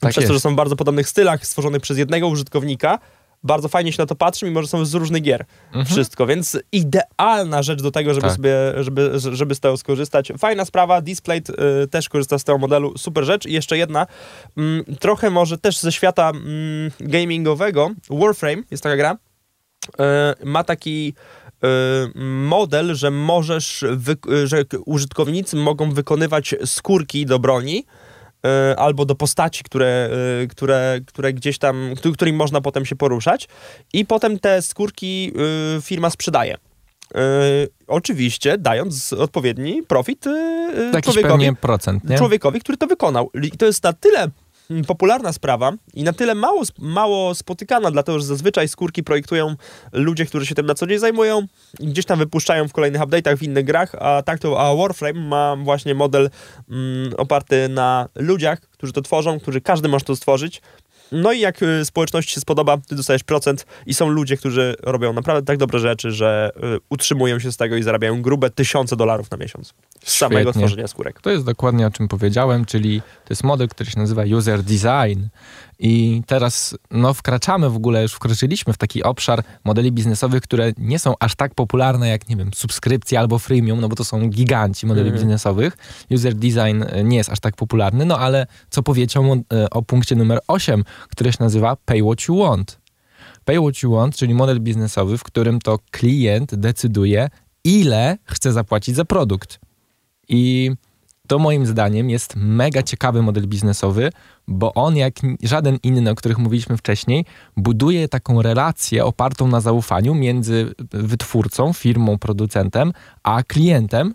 Tak przez jest. to, że są w bardzo podobnych stylach stworzonych przez jednego użytkownika, bardzo fajnie się na to patrzy, mimo że są z różnych gier mhm. wszystko, więc idealna rzecz do tego, żeby tak. sobie, żeby, żeby z tego skorzystać. Fajna sprawa, Display y, też korzysta z tego modelu, super rzecz. I jeszcze jedna, mm, trochę może też ze świata mm, gamingowego, Warframe jest taka gra, ma taki model, że możesz, że użytkownicy mogą wykonywać skórki do broni, albo do postaci, które, które, które gdzieś tam, którym można potem się poruszać i potem te skórki firma sprzedaje. oczywiście dając odpowiedni profit człowiekowi, procent, nie? człowiekowi, który to wykonał. I to jest na tyle popularna sprawa i na tyle mało, mało spotykana, dlatego że zazwyczaj skórki projektują ludzie, którzy się tym na co dzień zajmują i gdzieś tam wypuszczają w kolejnych update'ach w innych grach, a tak to a Warframe ma właśnie model mm, oparty na ludziach, którzy to tworzą, którzy każdy może to stworzyć no i jak y, społeczności się spodoba, ty dostajesz procent i są ludzie, którzy robią naprawdę tak dobre rzeczy, że y, utrzymują się z tego i zarabiają grube tysiące dolarów na miesiąc. Z samego tworzenia skórek. To jest dokładnie o czym powiedziałem, czyli to jest model, który się nazywa user design. I teraz no, wkraczamy w ogóle, już wkroczyliśmy w taki obszar modeli biznesowych, które nie są aż tak popularne jak, nie wiem, subskrypcja albo freemium, no bo to są giganci modeli mm. biznesowych. User design e, nie jest aż tak popularny, no ale co powiecie o, e, o punkcie numer 8, który się nazywa Pay What You Want. Pay What You Want, czyli model biznesowy, w którym to klient decyduje, ile chce zapłacić za produkt. I to moim zdaniem jest mega ciekawy model biznesowy, bo on, jak żaden inny, o których mówiliśmy wcześniej, buduje taką relację opartą na zaufaniu między wytwórcą, firmą, producentem, a klientem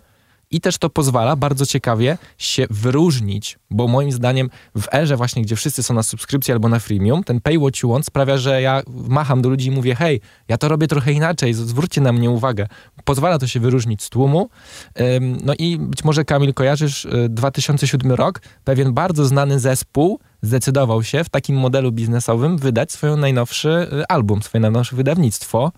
i też to pozwala bardzo ciekawie się wyróżnić, bo moim zdaniem w erze właśnie, gdzie wszyscy są na subskrypcji albo na freemium, ten pay what you want sprawia, że ja macham do ludzi i mówię, hej, ja to robię trochę inaczej, zwróćcie na mnie uwagę. Pozwala to się wyróżnić z tłumu. No i być może Kamil kojarzysz 2007 y, rok, pewien bardzo znany zespół zdecydował się w takim modelu biznesowym wydać swoją najnowszy y, album, swoje najnowsze wydawnictwo.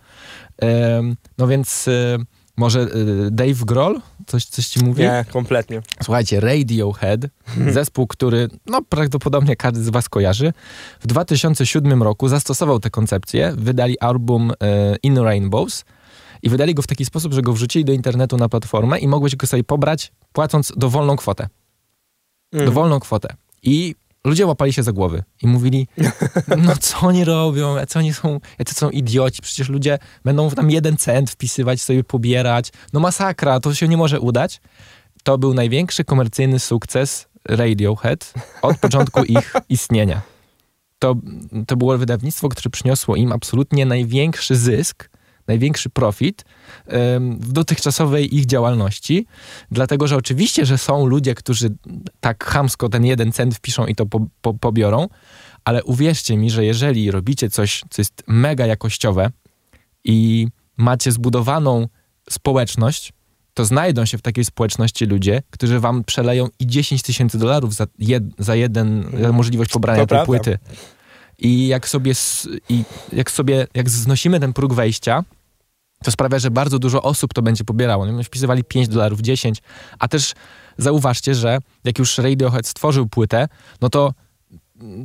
No więc y, może y, Dave Grohl? Coś, coś ci mówi? Nie, kompletnie. Słuchajcie, Radiohead, zespół, który no, prawdopodobnie każdy z was kojarzy, w 2007 roku zastosował tę koncepcję, wydali album y, In Rainbows i wydali go w taki sposób, że go wrzucili do internetu na platformę i mogłeś go sobie pobrać płacąc dowolną kwotę. Mm. Dowolną kwotę. I ludzie łapali się za głowy i mówili, no co oni robią, co oni są, jacy są idioci, przecież ludzie będą tam jeden cent wpisywać, sobie pobierać, no masakra, to się nie może udać. To był największy komercyjny sukces Radiohead od początku <laughs> ich istnienia. To, to było wydawnictwo, które przyniosło im absolutnie największy zysk największy profit w dotychczasowej ich działalności, dlatego że oczywiście, że są ludzie, którzy tak chamsko ten jeden cent wpiszą i to po, po, pobiorą, ale uwierzcie mi, że jeżeli robicie coś, co jest mega jakościowe i macie zbudowaną społeczność, to znajdą się w takiej społeczności ludzie, którzy wam przeleją i 10 tysięcy dolarów za, jed, za jeden za możliwość pobrania to tej prawda. płyty. I jak sobie, i jak sobie, jak znosimy ten próg wejścia, to sprawia, że bardzo dużo osób to będzie pobierało. Nie? Wpisywali 5 dolarów, 10, a też zauważcie, że jak już Radiohead stworzył płytę, no to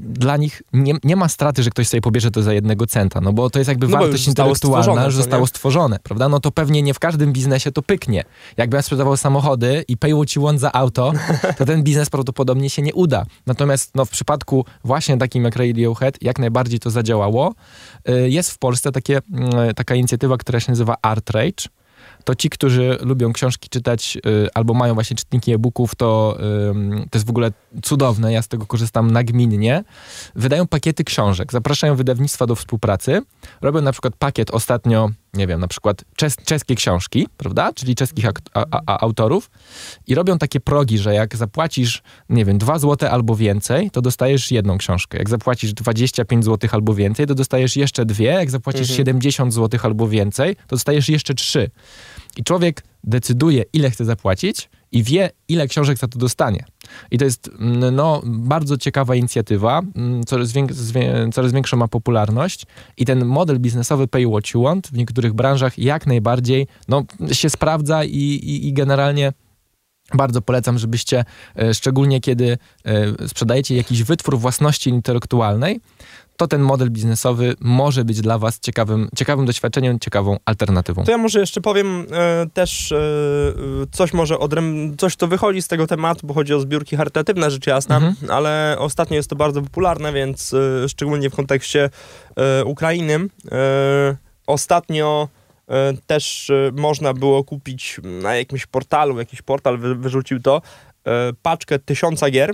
dla nich nie, nie ma straty, że ktoś sobie pobierze to za jednego centa, no bo to jest jakby no wartość intelektualna, że zostało stworzone, prawda? No to pewnie nie w każdym biznesie to pyknie. Jakbym ja sprzedawał samochody i pay what you want za auto, to ten biznes prawdopodobnie się nie uda. Natomiast no, w przypadku właśnie takim jak Radiohead, jak najbardziej to zadziałało. Y, jest w Polsce takie, y, taka inicjatywa, która się nazywa Art Rage, to ci, którzy lubią książki czytać y, albo mają właśnie czytniki e-booków, to, to jest w ogóle cudowne, ja z tego korzystam nagminnie. Wydają pakiety książek, zapraszają wydawnictwa do współpracy, robią na przykład pakiet ostatnio, nie wiem, na przykład czes czeskie książki, prawda, czyli czeskich autorów i robią takie progi, że jak zapłacisz, nie wiem, 2 zł albo więcej, to dostajesz jedną książkę. Jak zapłacisz 25 zł albo więcej, to dostajesz jeszcze dwie. Jak zapłacisz mhm. 70 zł albo więcej, to dostajesz jeszcze trzy. I człowiek decyduje, ile chce zapłacić i wie, ile książek za to dostanie. I to jest mm, no, bardzo ciekawa inicjatywa, mm, coraz, wiek, coraz większą ma popularność i ten model biznesowy pay what you want w niektórych branżach jak najbardziej no, się sprawdza i, i, i generalnie bardzo polecam, żebyście, e, szczególnie kiedy e, sprzedajecie jakiś wytwór własności intelektualnej, to ten model biznesowy może być dla Was ciekawym, ciekawym doświadczeniem, ciekawą alternatywą. To ja może jeszcze powiem e, też e, coś może odręb, coś, co wychodzi z tego tematu, bo chodzi o zbiórki charytatywne, rzecz jasna, mhm. ale ostatnio jest to bardzo popularne, więc e, szczególnie w kontekście Ukrainy. Ostatnio też można było kupić na jakimś portalu, jakiś portal wy, wyrzucił to, paczkę tysiąca gier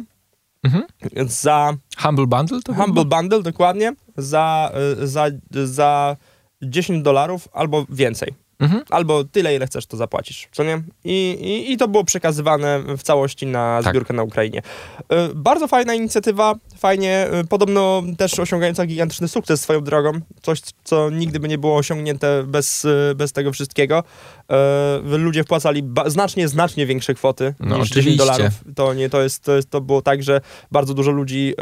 Mhm. za Humble Bundle to Humble chyba? Bundle, dokładnie, za, y, za, za 10 dolarów albo więcej. Mhm. Albo tyle, ile chcesz, to zapłacisz, co nie? I, i, i to było przekazywane w całości na Tak. zbiórkę na Ukrainie. Y, bardzo fajna inicjatywa, fajnie, y, podobno też osiągająca gigantyczny sukces swoją drogą, coś, co nigdy by nie było osiągnięte bez, y, bez tego wszystkiego. Y, ludzie wpłacali znacznie, znacznie większe kwoty No, niż 10 oczywiście. dolarów. To, nie, to, jest, to, jest, to było tak, że bardzo dużo ludzi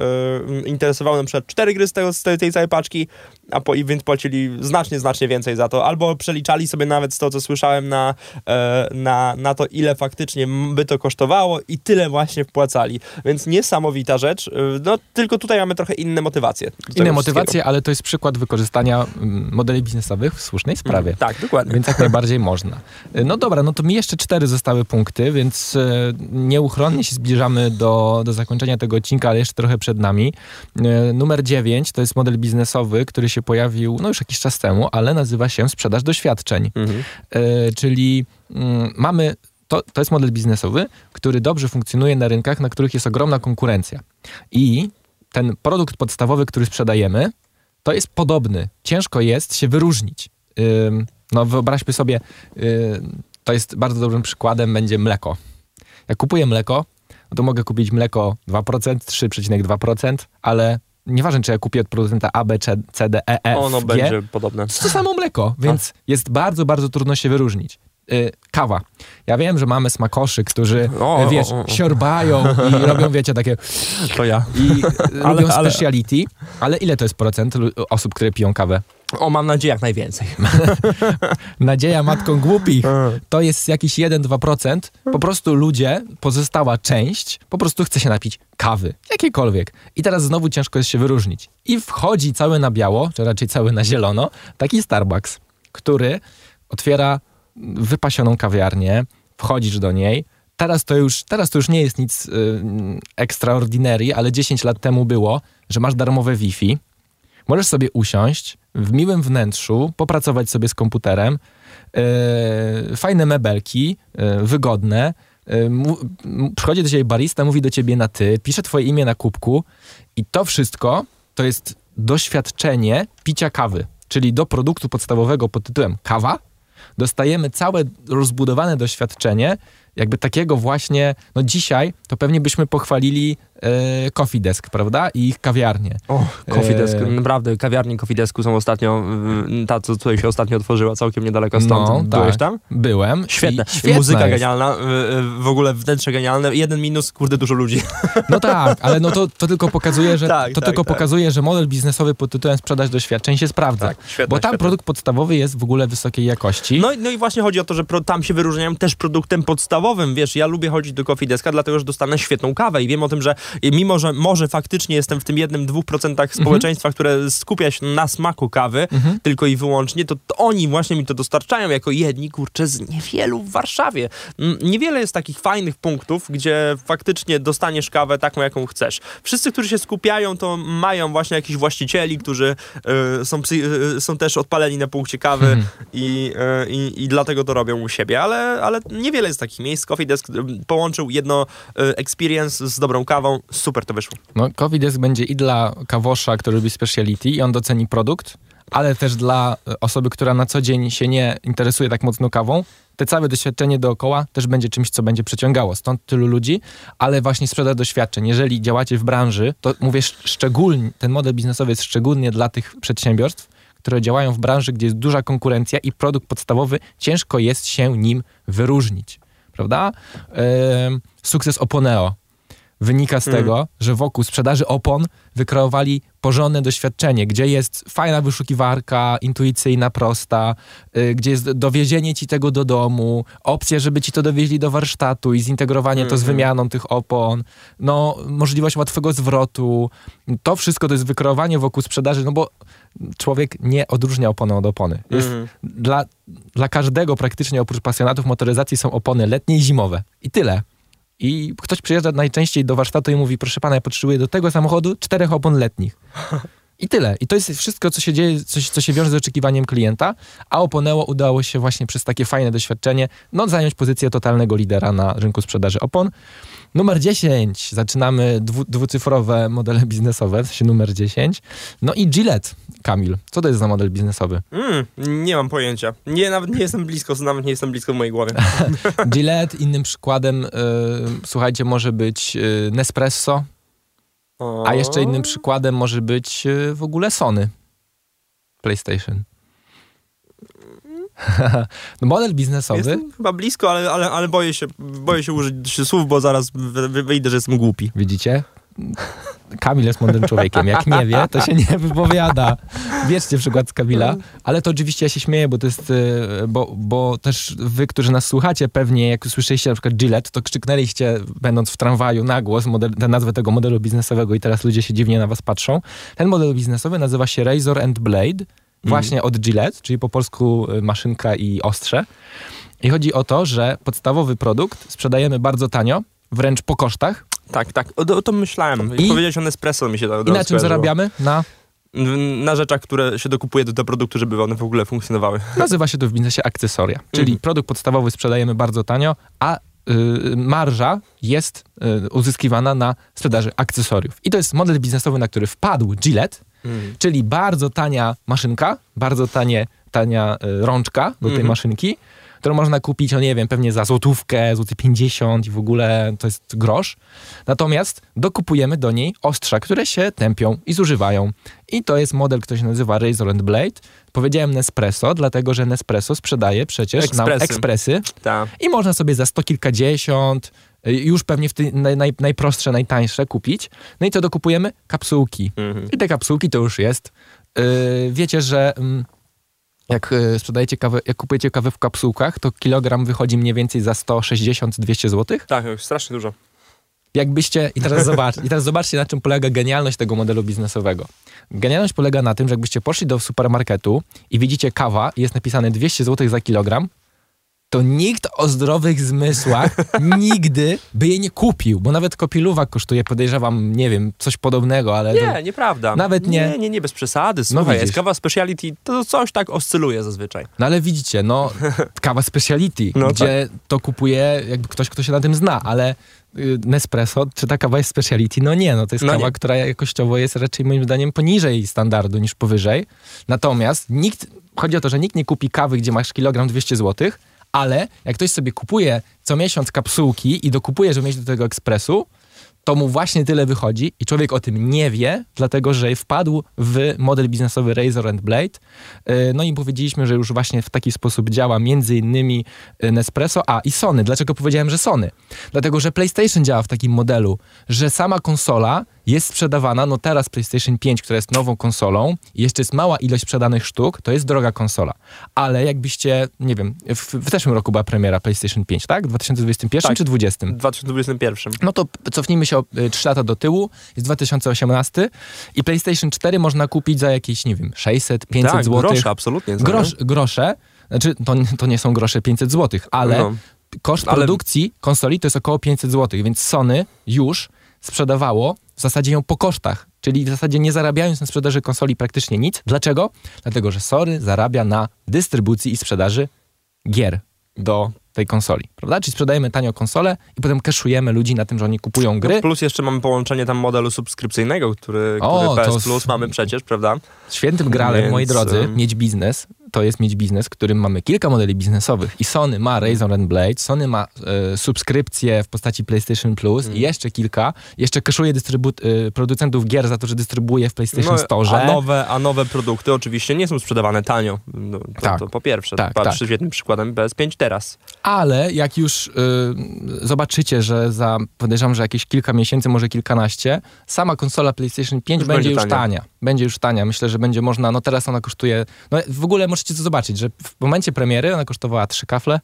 y, interesowało na przykład cztery gry z, tego, z tej, tej całej paczki, a po, i więc płacili znacznie, znacznie więcej za to. Albo przeliczali sobie nawet z to, co słyszałem, na, e, na, na to, ile faktycznie by to kosztowało i tyle właśnie wpłacali. Więc niesamowita rzecz. No, tylko tutaj mamy trochę inne motywacje. Inne motywacje, ale to jest przykład wykorzystania mm, modeli biznesowych w słusznej sprawie. Mm, Tak, dokładnie. Więc jak najbardziej można. No dobra, no to mi jeszcze cztery zostały punkty, więc e, nieuchronnie się zbliżamy do, do zakończenia tego odcinka, ale jeszcze trochę przed nami. E, Numer dziewięć to jest model biznesowy, który się pojawił no już jakiś czas temu, ale nazywa się sprzedaż doświadczeń. Mhm. E, czyli mm, mamy, to, to jest model biznesowy, który dobrze funkcjonuje na rynkach, na których jest ogromna konkurencja. I ten produkt podstawowy, który sprzedajemy, to jest podobny. Ciężko jest się wyróżnić. No wyobraźmy sobie, to jest bardzo dobrym przykładem, będzie mleko. Jak kupuję mleko, no to mogę kupić mleko 2%, 3,2%, ale nieważne, czy ja kupię od producenta A, B, C, D, E, F, Ono G, będzie podobne. to samo mleko, więc jest bardzo, bardzo trudno się wyróżnić. Y, kawa. Ja wiem, że mamy smakoszy, którzy, O, e, wiesz, o, o. siorbają i <laughs> robią, wiecie, takie To ja. i <laughs> Ale- robią ale- speciality, ale ile to jest procent osób, które piją kawę? O, mam nadzieję jak najwięcej. <laughs> Nadzieja matką głupich to jest jakiś 1-2%. Po prostu ludzie, pozostała część, po prostu chce się napić kawy, jakiejkolwiek. I teraz znowu ciężko jest się wyróżnić. I wchodzi cały na biało, czy raczej cały na zielono, taki Starbucks, który otwiera wypasioną kawiarnię, wchodzisz do niej. Teraz to już, teraz to już nie jest nic y, ale 10 lat temu było, że masz darmowe Wi-Fi, Możesz sobie usiąść w miłym wnętrzu, popracować sobie z komputerem. e, fajne mebelki, e, wygodne. M- przychodzi do ciebie barista, mówi do ciebie na ty, pisze twoje imię na kubku i to wszystko to jest doświadczenie picia kawy. Czyli do produktu podstawowego pod tytułem kawa dostajemy całe rozbudowane doświadczenie, jakby takiego właśnie, no dzisiaj to pewnie byśmy pochwalili e, Coffee Desk, prawda? I ich kawiarnię. O, Coffee Desk, Eee. naprawdę, kawiarnie Coffee Desku są ostatnio, ta co tutaj się ostatnio otworzyła całkiem niedaleko stąd. No, Byłeś tak. tam? Byłem. Świetne. I Muzyka jest. genialna, w ogóle wnętrze genialne. Jeden minus, kurde, dużo ludzi. <laughs> No tak, ale no to, to tylko pokazuje, że Tak, to tak, tylko tak. pokazuje, że model biznesowy pod tytułem sprzedaż doświadczeń się sprawdza. Tak, świetne, bo tam świetne. produkt podstawowy jest w ogóle wysokiej jakości. No, i- no i właśnie chodzi o to, że pro, tam się wyróżniają też produktem podstawowym. Wiesz, ja lubię chodzić do Coffee Deska, dlatego że dostanę świetną kawę i wiem o tym, że mimo, że może faktycznie jestem w tym jednym, dwóch procentach Mhm. społeczeństwa, które skupia się na smaku kawy, tylko i wyłącznie, to, to oni właśnie mi to dostarczają jako jedni, kurczę, z niewielu w Warszawie. Niewiele jest takich fajnych punktów, gdzie faktycznie dostaniesz kawę taką, jaką chcesz. Wszyscy, którzy się skupiają, to mają właśnie jakichś właścicieli, którzy y, są, y, są też odpaleni na punkcie kawy Mhm. i, y, i, i dlatego to robią u siebie, ale, ale niewiele jest takich miejsc. Coffee Desk y, połączył jedno y, experience z dobrą kawą, super to wyszło. No, Desk będzie i dla kawosza, który lubi speciality i on doceni produkt, ale też dla e, osoby, która na co dzień się nie interesuje tak mocno kawą, te całe doświadczenie dookoła też będzie czymś, co będzie przyciągało. Stąd tylu ludzi, ale właśnie sprzedaż doświadczeń. Jeżeli działacie w branży, to mówię sz- szczególnie, ten model biznesowy jest szczególnie dla tych przedsiębiorstw, które działają w branży, gdzie jest duża konkurencja i produkt podstawowy, ciężko jest się nim wyróżnić. Prawda? Ehm, sukces Oponeo wynika z tego, że wokół sprzedaży opon wykreowali porządne doświadczenie, gdzie jest fajna wyszukiwarka, intuicyjna, prosta, y, gdzie jest dowiezienie ci tego do domu, opcja, żeby ci to dowieźli do warsztatu i zintegrowanie to z wymianą tych opon, no możliwość łatwego zwrotu. To wszystko to jest wykreowanie wokół sprzedaży, no bo człowiek nie odróżnia opony od opony. Jest dla, dla każdego praktycznie oprócz pasjonatów motoryzacji są opony letnie i zimowe. I tyle. I ktoś przyjeżdża najczęściej do warsztatu i mówi, proszę pana, ja potrzebuję do tego samochodu czterech opon letnich. <laughs> I tyle. I to jest wszystko, co się dzieje, co, co się wiąże z oczekiwaniem klienta, a Oponeo udało się właśnie przez takie fajne doświadczenie no, zająć pozycję totalnego lidera na rynku sprzedaży opon. Numer 10. Zaczynamy dwu, dwucyfrowe modele biznesowe, w sensie numer 10. No i Gillette, Kamil. Co to jest za model biznesowy? Mm, nie mam pojęcia. Nie, nawet nie jestem blisko, <laughs> nawet nie jestem blisko w mojej głowie. <laughs> Gillette, innym przykładem, y, słuchajcie, może być y, Nespresso, o. a jeszcze innym przykładem może być y, w ogóle Sony PlayStation. <laughs> no model biznesowy. Jestem chyba blisko, ale, ale, ale boję, się, boję się użyć słów, bo zaraz wyjdę, że jestem głupi. Widzicie? Kamil jest mądrym człowiekiem. Jak nie wie, to się nie wypowiada. Wierzcie przykład z Kamila. Ale to oczywiście ja się śmieję, bo to jest, e, bo, bo też wy, którzy nas słuchacie, pewnie jak usłyszeliście na przykład Gillette, to krzyknęliście, będąc w tramwaju na głos, model, nazwę tego modelu biznesowego i teraz ludzie się dziwnie na was patrzą. Ten model biznesowy nazywa się Razor and Blade właśnie od Gillette, czyli po polsku y, maszynka i ostrze. I chodzi o to, że podstawowy produkt sprzedajemy bardzo tanio, wręcz po kosztach. Tak, tak, o, o to myślałem. I powiedziałeś o Nespresso mi się to I na czym zarabiamy? Na na rzeczach, które się dokupuje do, do produktu, żeby one w ogóle funkcjonowały. <laughs> Nazywa się to w biznesie akcesoria, czyli mm. produkt podstawowy sprzedajemy bardzo tanio, a y, marża jest y, uzyskiwana na sprzedaży akcesoriów. I to jest model biznesowy, na który wpadł Gillette, Mm. Czyli bardzo tania maszynka, bardzo tanie, tania y, rączka do tej mm. maszynki, którą można kupić, no nie wiem, pewnie za złotówkę, złoty 50 i w ogóle to jest grosz. Natomiast dokupujemy do niej ostrza, które się tępią i zużywają. I to jest model, który się nazywa Razor and Blade. Powiedziałem Nespresso, dlatego że Nespresso sprzedaje przecież ekspresy. nam ekspresy. Ta. I można sobie za sto kilkadziesiąt, już pewnie w naj, naj, najprostsze, najtańsze kupić. No i co dokupujemy? Kapsułki. Mhm. I te kapsułki to już jest. Yy, wiecie, że yy, jak yy, sprzedajecie kawę, jak kupujecie kawę w kapsułkach, to kilogram wychodzi mniej więcej za 160-200 zł. Tak, strasznie dużo. Jakbyście, i teraz, zobacz, i teraz zobaczcie, na czym polega genialność tego modelu biznesowego. Genialność polega na tym, że jakbyście poszli do supermarketu i widzicie kawa i jest napisane 200 zł za kilogram, to nikt o zdrowych zmysłach <laughs> nigdy by jej nie kupił, bo nawet kopiluwa kosztuje, podejrzewam, nie wiem, coś podobnego, ale... Nie, to... nieprawda. Nawet nie. Nie, nie, nie, bez przesady. No Słuchaj, no jest kawa speciality, to coś tak oscyluje zazwyczaj. No ale widzicie, no, <laughs> kawa speciality, no, gdzie tak. to kupuje jakby ktoś, kto się na tym zna, ale y, Nespresso, czy ta kawa jest speciality? No nie, no to jest no kawa, nie. która jakościowo jest raczej moim zdaniem poniżej standardu niż powyżej. Natomiast nikt, chodzi o to, że nikt nie kupi kawy, gdzie masz kilogram 200 złotych, ale jak ktoś sobie kupuje co miesiąc kapsułki i dokupuje, żeby mieć do tego ekspresu, to mu właśnie tyle wychodzi i człowiek o tym nie wie, dlatego że wpadł w model biznesowy Razor and Blade. E, no i powiedzieliśmy, że już właśnie w taki sposób działa między innymi e, Nespresso, a i Sony. Dlaczego powiedziałem, że Sony? Dlatego, że PlayStation działa w takim modelu, że sama konsola jest sprzedawana, no teraz PlayStation 5, która jest nową konsolą i jeszcze jest mała ilość sprzedanych sztuk, to jest droga konsola. Ale jakbyście, nie wiem, w, w zeszłym roku była premiera PlayStation 5, tak? W 2021 tak, czy 2020? W 2021. No to cofnijmy się o 3 y, lata do tyłu, jest 2018 i PlayStation 4 można kupić za jakieś, nie wiem, 600, 500 tak, zł. grosze, absolutnie. Grosz, grosze, znaczy to, to nie są grosze 500 zł, ale no. koszt ale... produkcji konsoli to jest około 500 zł, więc Sony już sprzedawało w zasadzie ją po kosztach, czyli w zasadzie nie zarabiając na sprzedaży konsoli praktycznie nic. Dlaczego? Dlatego, że Sony zarabia na dystrybucji i sprzedaży gier do tej konsoli, prawda? Czyli sprzedajemy tanio konsolę i potem cashujemy ludzi na tym, że oni kupują gry. Plus jeszcze mamy połączenie tam modelu subskrypcyjnego, który, o, który PS Plus mamy przecież, prawda? Świętym gralem, Więc... moi drodzy, mieć biznes to jest mieć biznes, w którym mamy kilka modeli biznesowych i Sony ma Razor and Blade, Sony ma e, subskrypcję w postaci PlayStation Plus mm. i jeszcze kilka, jeszcze kaszuje e, producentów gier za to, że dystrybuuje w PlayStation no, Store. A nowe, a nowe produkty oczywiście nie są sprzedawane tanio. No, to, tak. to po pierwsze. Tak, Patrzę tak. świetnym przykładem PS5 teraz. Ale jak już y, zobaczycie, że za, podejrzewam, że jakieś kilka miesięcy, może kilkanaście, sama konsola PlayStation 5 już będzie, już tania. tania. Będzie już tania. Myślę, że będzie można, no teraz ona kosztuje, no w ogóle możecie to zobaczyć, że w momencie premiery ona kosztowała 3 kafle,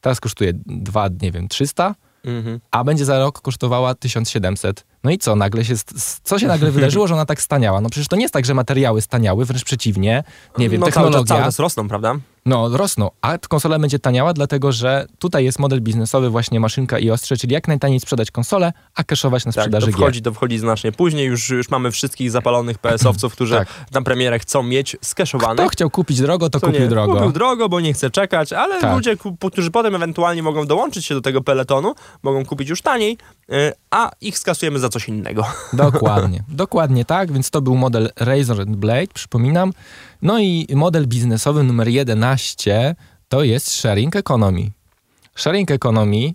teraz kosztuje 2, nie wiem, 300, mhm. a będzie za rok kosztowała 1700. No i co, nagle się, co się nagle wydarzyło, że ona tak staniała? No przecież to nie jest tak, że materiały staniały, wręcz przeciwnie, nie wiem, no, technologia... Cały czas, rosną, prawda? No, rosną, a konsola będzie taniała, dlatego że tutaj jest model biznesowy właśnie maszynka i ostrze, czyli jak najtaniej sprzedać konsolę, a kaszować na sprzedaży tak, to wchodzi, gier. to wchodzi znacznie później, już, już mamy wszystkich zapalonych PS-owców, którzy tak. na premierę chcą mieć skeszowane. Kto chciał kupić drogo, to kupił nie, drogo. Kupił drogo, bo nie chce czekać, ale tak. ludzie, którzy potem ewentualnie mogą dołączyć się do tego peletonu, mogą kupić już taniej, a ich skasujemy za coś innego. <laughs> Dokładnie, dokładnie tak, więc to był model Razor Blade, przypominam. No i model biznesowy numer 11 to jest sharing economy. Sharing economy y,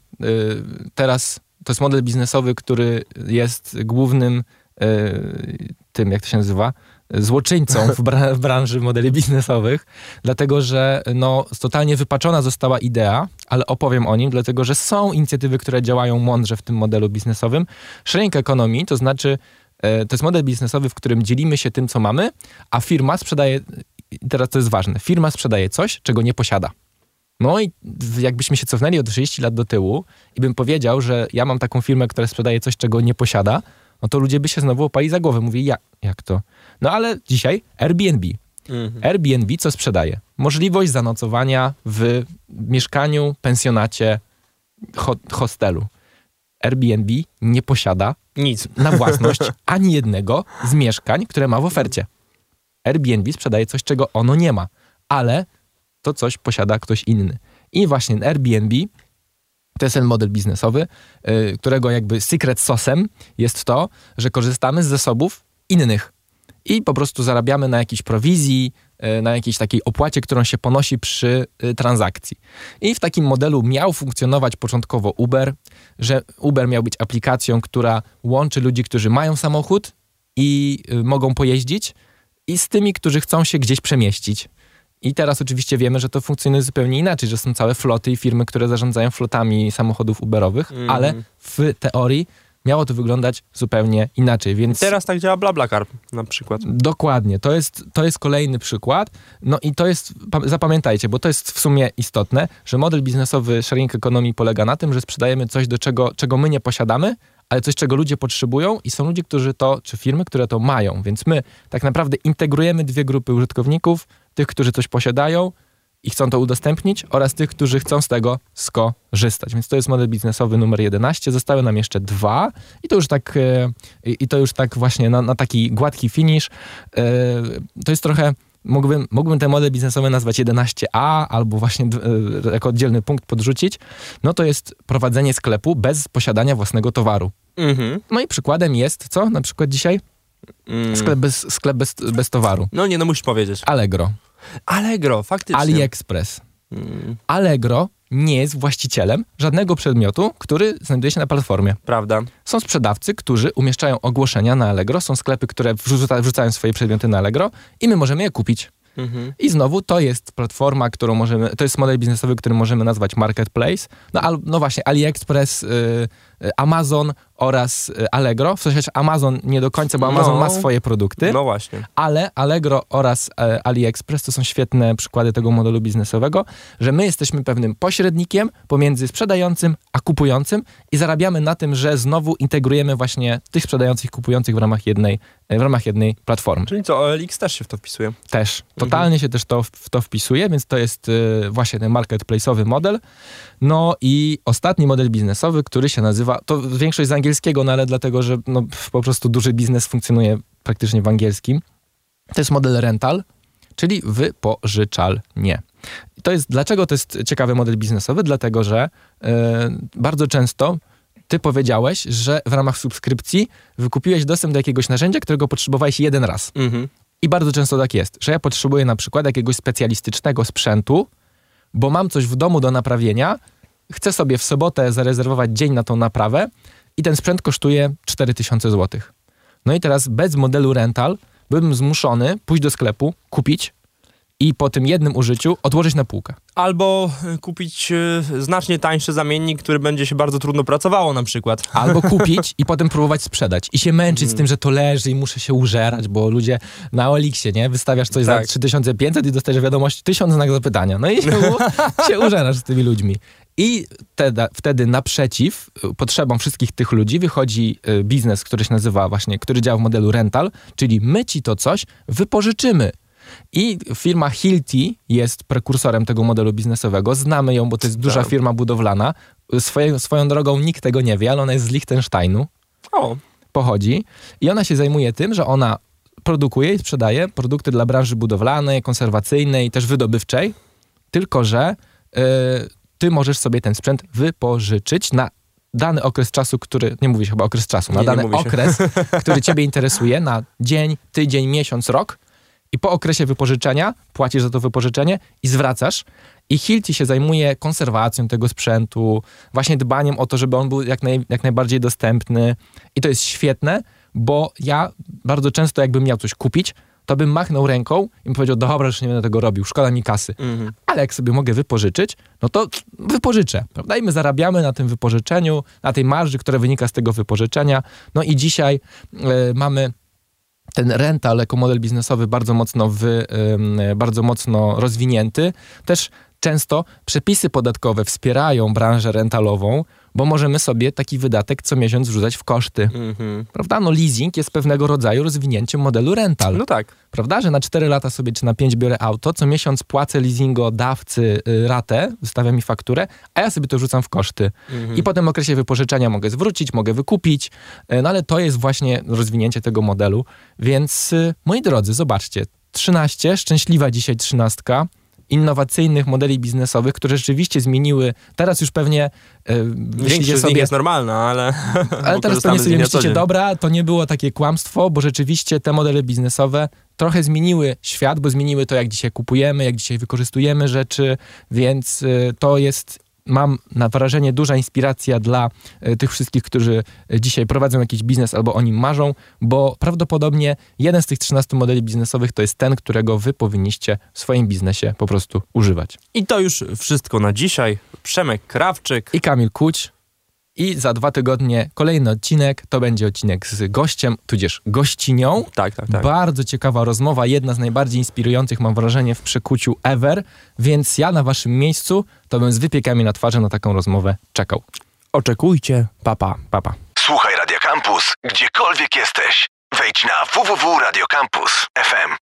teraz to jest model biznesowy, który jest głównym y, tym, jak to się nazywa, złoczyńcą w, bra w, branży modeli biznesowych, dlatego że no, totalnie wypaczona została idea, ale opowiem o nim, dlatego że są inicjatywy, które działają mądrze w tym modelu biznesowym. Sharing economy to znaczy, e, to jest model biznesowy, w którym dzielimy się tym, co mamy, a firma sprzedaje, teraz to jest ważne, firma sprzedaje coś, czego nie posiada. No i jakbyśmy się cofnęli o 30 lat do tyłu i bym powiedział, że ja mam taką firmę, która sprzedaje coś, czego nie posiada, no to ludzie by się znowu opali za głowę. Mówi, jak, jak to? No ale dzisiaj Airbnb. Mhm. Airbnb co sprzedaje? Możliwość zanocowania w mieszkaniu, pensjonacie, ho hostelu. Airbnb nie posiada nic na własność <laughs> ani jednego z mieszkań, które ma w ofercie. Airbnb sprzedaje coś, czego ono nie ma, ale to coś posiada ktoś inny. I właśnie Airbnb to jest ten model biznesowy, yy, którego jakby secret sosem jest to, że korzystamy z zasobów innych i po prostu zarabiamy na jakiejś prowizji, yy, na jakiejś takiej opłacie, którą się ponosi przy yy, transakcji. I w takim modelu miał funkcjonować początkowo Uber, że Uber miał być aplikacją, która łączy ludzi, którzy mają samochód i y, mogą pojeździć, i z tymi, którzy chcą się gdzieś przemieścić. I teraz oczywiście wiemy, że to funkcjonuje zupełnie inaczej, że są całe floty i firmy, które zarządzają flotami samochodów Uberowych, mm. ale w teorii miało to wyglądać zupełnie inaczej, więc... Teraz tak działa BlaBlaCar na przykład. Dokładnie, to jest, to jest kolejny przykład. No i to jest, zapamiętajcie, bo to jest w sumie istotne, że model biznesowy sharing ekonomii polega na tym, że sprzedajemy coś, do czego, czego my nie posiadamy, ale coś, czego ludzie potrzebują i są ludzie, którzy to, czy firmy, które to mają. Więc my tak naprawdę integrujemy dwie grupy użytkowników, tych, którzy coś posiadają i chcą to udostępnić oraz tych, którzy chcą z tego skorzystać. Więc to jest model biznesowy numer 11. Zostały nam jeszcze dwa i to już tak, e, i to już tak właśnie na, na taki gładki finish. E, to jest trochę mógłbym, mógłbym ten model biznesowy nazwać 11A albo właśnie e, jako oddzielny punkt podrzucić, no to jest prowadzenie sklepu bez posiadania własnego towaru. Mhm. No i przykładem jest co na przykład dzisiaj? Mm. Sklep, bez, sklep bez, bez towaru. No nie, no musisz powiedzieć. Allegro. Allegro, faktycznie. AliExpress. Mm. Allegro nie jest właścicielem żadnego przedmiotu, który znajduje się na platformie. Prawda. Są sprzedawcy, którzy umieszczają ogłoszenia na Allegro, są sklepy, które wrzuca, wrzucają swoje przedmioty na Allegro i my możemy je kupić. Mhm. I znowu to jest platforma, którą możemy, to jest model biznesowy, który możemy nazwać marketplace. No, al, no właśnie, AliExpress, y, y Amazon oraz y, Allegro. W sensie Amazon nie do końca, bo Amazon no, ma swoje produkty. No właśnie. Ale Allegro oraz e, AliExpress to są świetne przykłady tego modelu biznesowego, że my jesteśmy pewnym pośrednikiem pomiędzy sprzedającym a kupującym i zarabiamy na tym, że znowu integrujemy właśnie tych sprzedających i kupujących w ramach jednej, w ramach jednej platformy. Czyli co, OLX też się w to wpisuje? Też. Totalnie mhm. się też to, w to wpisuje, więc to jest y, właśnie ten marketplace'owy model. No i ostatni model biznesowy, który się nazywa, to większość z angielskiego, no ale dlatego, że no, po prostu duży biznes funkcjonuje praktycznie w angielskim. To jest model rental, czyli wypożyczalnie. To jest, dlaczego to jest ciekawy model biznesowy? Dlatego, że yy, bardzo często ty powiedziałeś, że w ramach subskrypcji wykupiłeś dostęp do jakiegoś narzędzia, którego potrzebowałeś jeden raz. Mhm. I bardzo często tak jest, że ja potrzebuję na przykład jakiegoś specjalistycznego sprzętu, bo mam coś w domu do naprawienia, chcę sobie w sobotę zarezerwować dzień na tą naprawę i ten sprzęt kosztuje 4000 zł. No i teraz bez modelu rental byłbym zmuszony pójść do sklepu, kupić, i po tym jednym użyciu odłożyć na półkę. Albo e, kupić e, znacznie tańszy zamiennik, który będzie się bardzo trudno pracowało na przykład. <laughs> Albo kupić i potem próbować sprzedać. I się męczyć mm. z tym, że to leży i muszę się użerać, bo ludzie na Olixie, nie? Wystawiasz coś tak. za 3500 i dostajesz wiadomość 1000 znak zapytania. No i <laughs> się, się użerasz z tymi ludźmi. I te, wtedy naprzeciw potrzebom wszystkich tych ludzi wychodzi biznes, który się nazywa właśnie, który działa w modelu rental, czyli my ci to coś wypożyczymy. I firma Hilti jest prekursorem tego modelu biznesowego. Znamy ją, bo to jest duża tak. firma budowlana. Swoje, swoją drogą nikt tego nie wie, ale ona jest z Liechtensteinu. O. Pochodzi. I ona się zajmuje tym, że ona produkuje i sprzedaje produkty dla branży budowlanej, konserwacyjnej, też wydobywczej. Tylko, że yy, ty możesz sobie ten sprzęt wypożyczyć na dany okres czasu, który, nie mówi się chyba okres czasu, na nie, dany nie okres, <laughs> który ciebie interesuje, na dzień, tydzień, miesiąc, rok i po okresie wypożyczenia płacisz za to wypożyczenie i zwracasz. I Hilti się zajmuje konserwacją tego sprzętu, właśnie dbaniem o to, żeby on był jak, naj, jak najbardziej dostępny. I to jest świetne, bo ja bardzo często, jakbym miał coś kupić, to bym machnął ręką i powiedział, dobra, już nie będę tego robił, szkoda mi kasy. Mhm. Ale jak sobie mogę wypożyczyć, no to wypożyczę, prawda? I my zarabiamy na tym wypożyczeniu, na tej marży, która wynika z tego wypożyczenia. No i dzisiaj y, mamy ten rental jako model biznesowy bardzo mocno, wy, bardzo mocno rozwinięty. Też często przepisy podatkowe wspierają branżę rentalową, bo możemy sobie taki wydatek co miesiąc wrzucać w koszty. Mm-hmm. Prawda? No leasing jest pewnego rodzaju rozwinięciem modelu rental. No tak. Prawda? Że na 4 lata sobie czy na 5 biorę auto, co miesiąc płacę leasingodawcy y, ratę, wystawia mi fakturę, a ja sobie to wrzucam w koszty. Mm-hmm. I po tym okresie wypożyczenia mogę zwrócić, mogę wykupić, y, no ale to jest właśnie rozwinięcie tego modelu. Więc y, moi drodzy, zobaczcie, 13, szczęśliwa dzisiaj trzynastka, innowacyjnych modeli biznesowych, które rzeczywiście zmieniły, teraz już pewnie yy, myślicie sobie... jest normalna, ale... Ale <laughs> teraz pewnie sobie myślicie, dobra, to nie było takie kłamstwo, bo rzeczywiście te modele biznesowe trochę zmieniły świat, bo zmieniły to, jak dzisiaj kupujemy, jak dzisiaj wykorzystujemy rzeczy, więc yy, to jest mam na wrażenie duża inspiracja dla e, tych wszystkich, którzy dzisiaj prowadzą jakiś biznes albo o nim marzą, bo prawdopodobnie jeden z tych 13 modeli biznesowych to jest ten, którego wy powinniście w swoim biznesie po prostu używać. I to już wszystko na dzisiaj. Przemek Krawczyk i Kamil Kuć. I za dwa tygodnie kolejny odcinek. To będzie odcinek z gościem, tudzież gościnią. Tak, tak, tak. Bardzo ciekawa rozmowa, jedna z najbardziej inspirujących, mam wrażenie, w przekuciu ever. Więc ja na waszym miejscu to bym z wypiekami na twarzy na taką rozmowę czekał. Oczekujcie. Papa, papa. Słuchaj Radio Campus, gdziekolwiek jesteś. Wejdź na www.radiocampus.fm.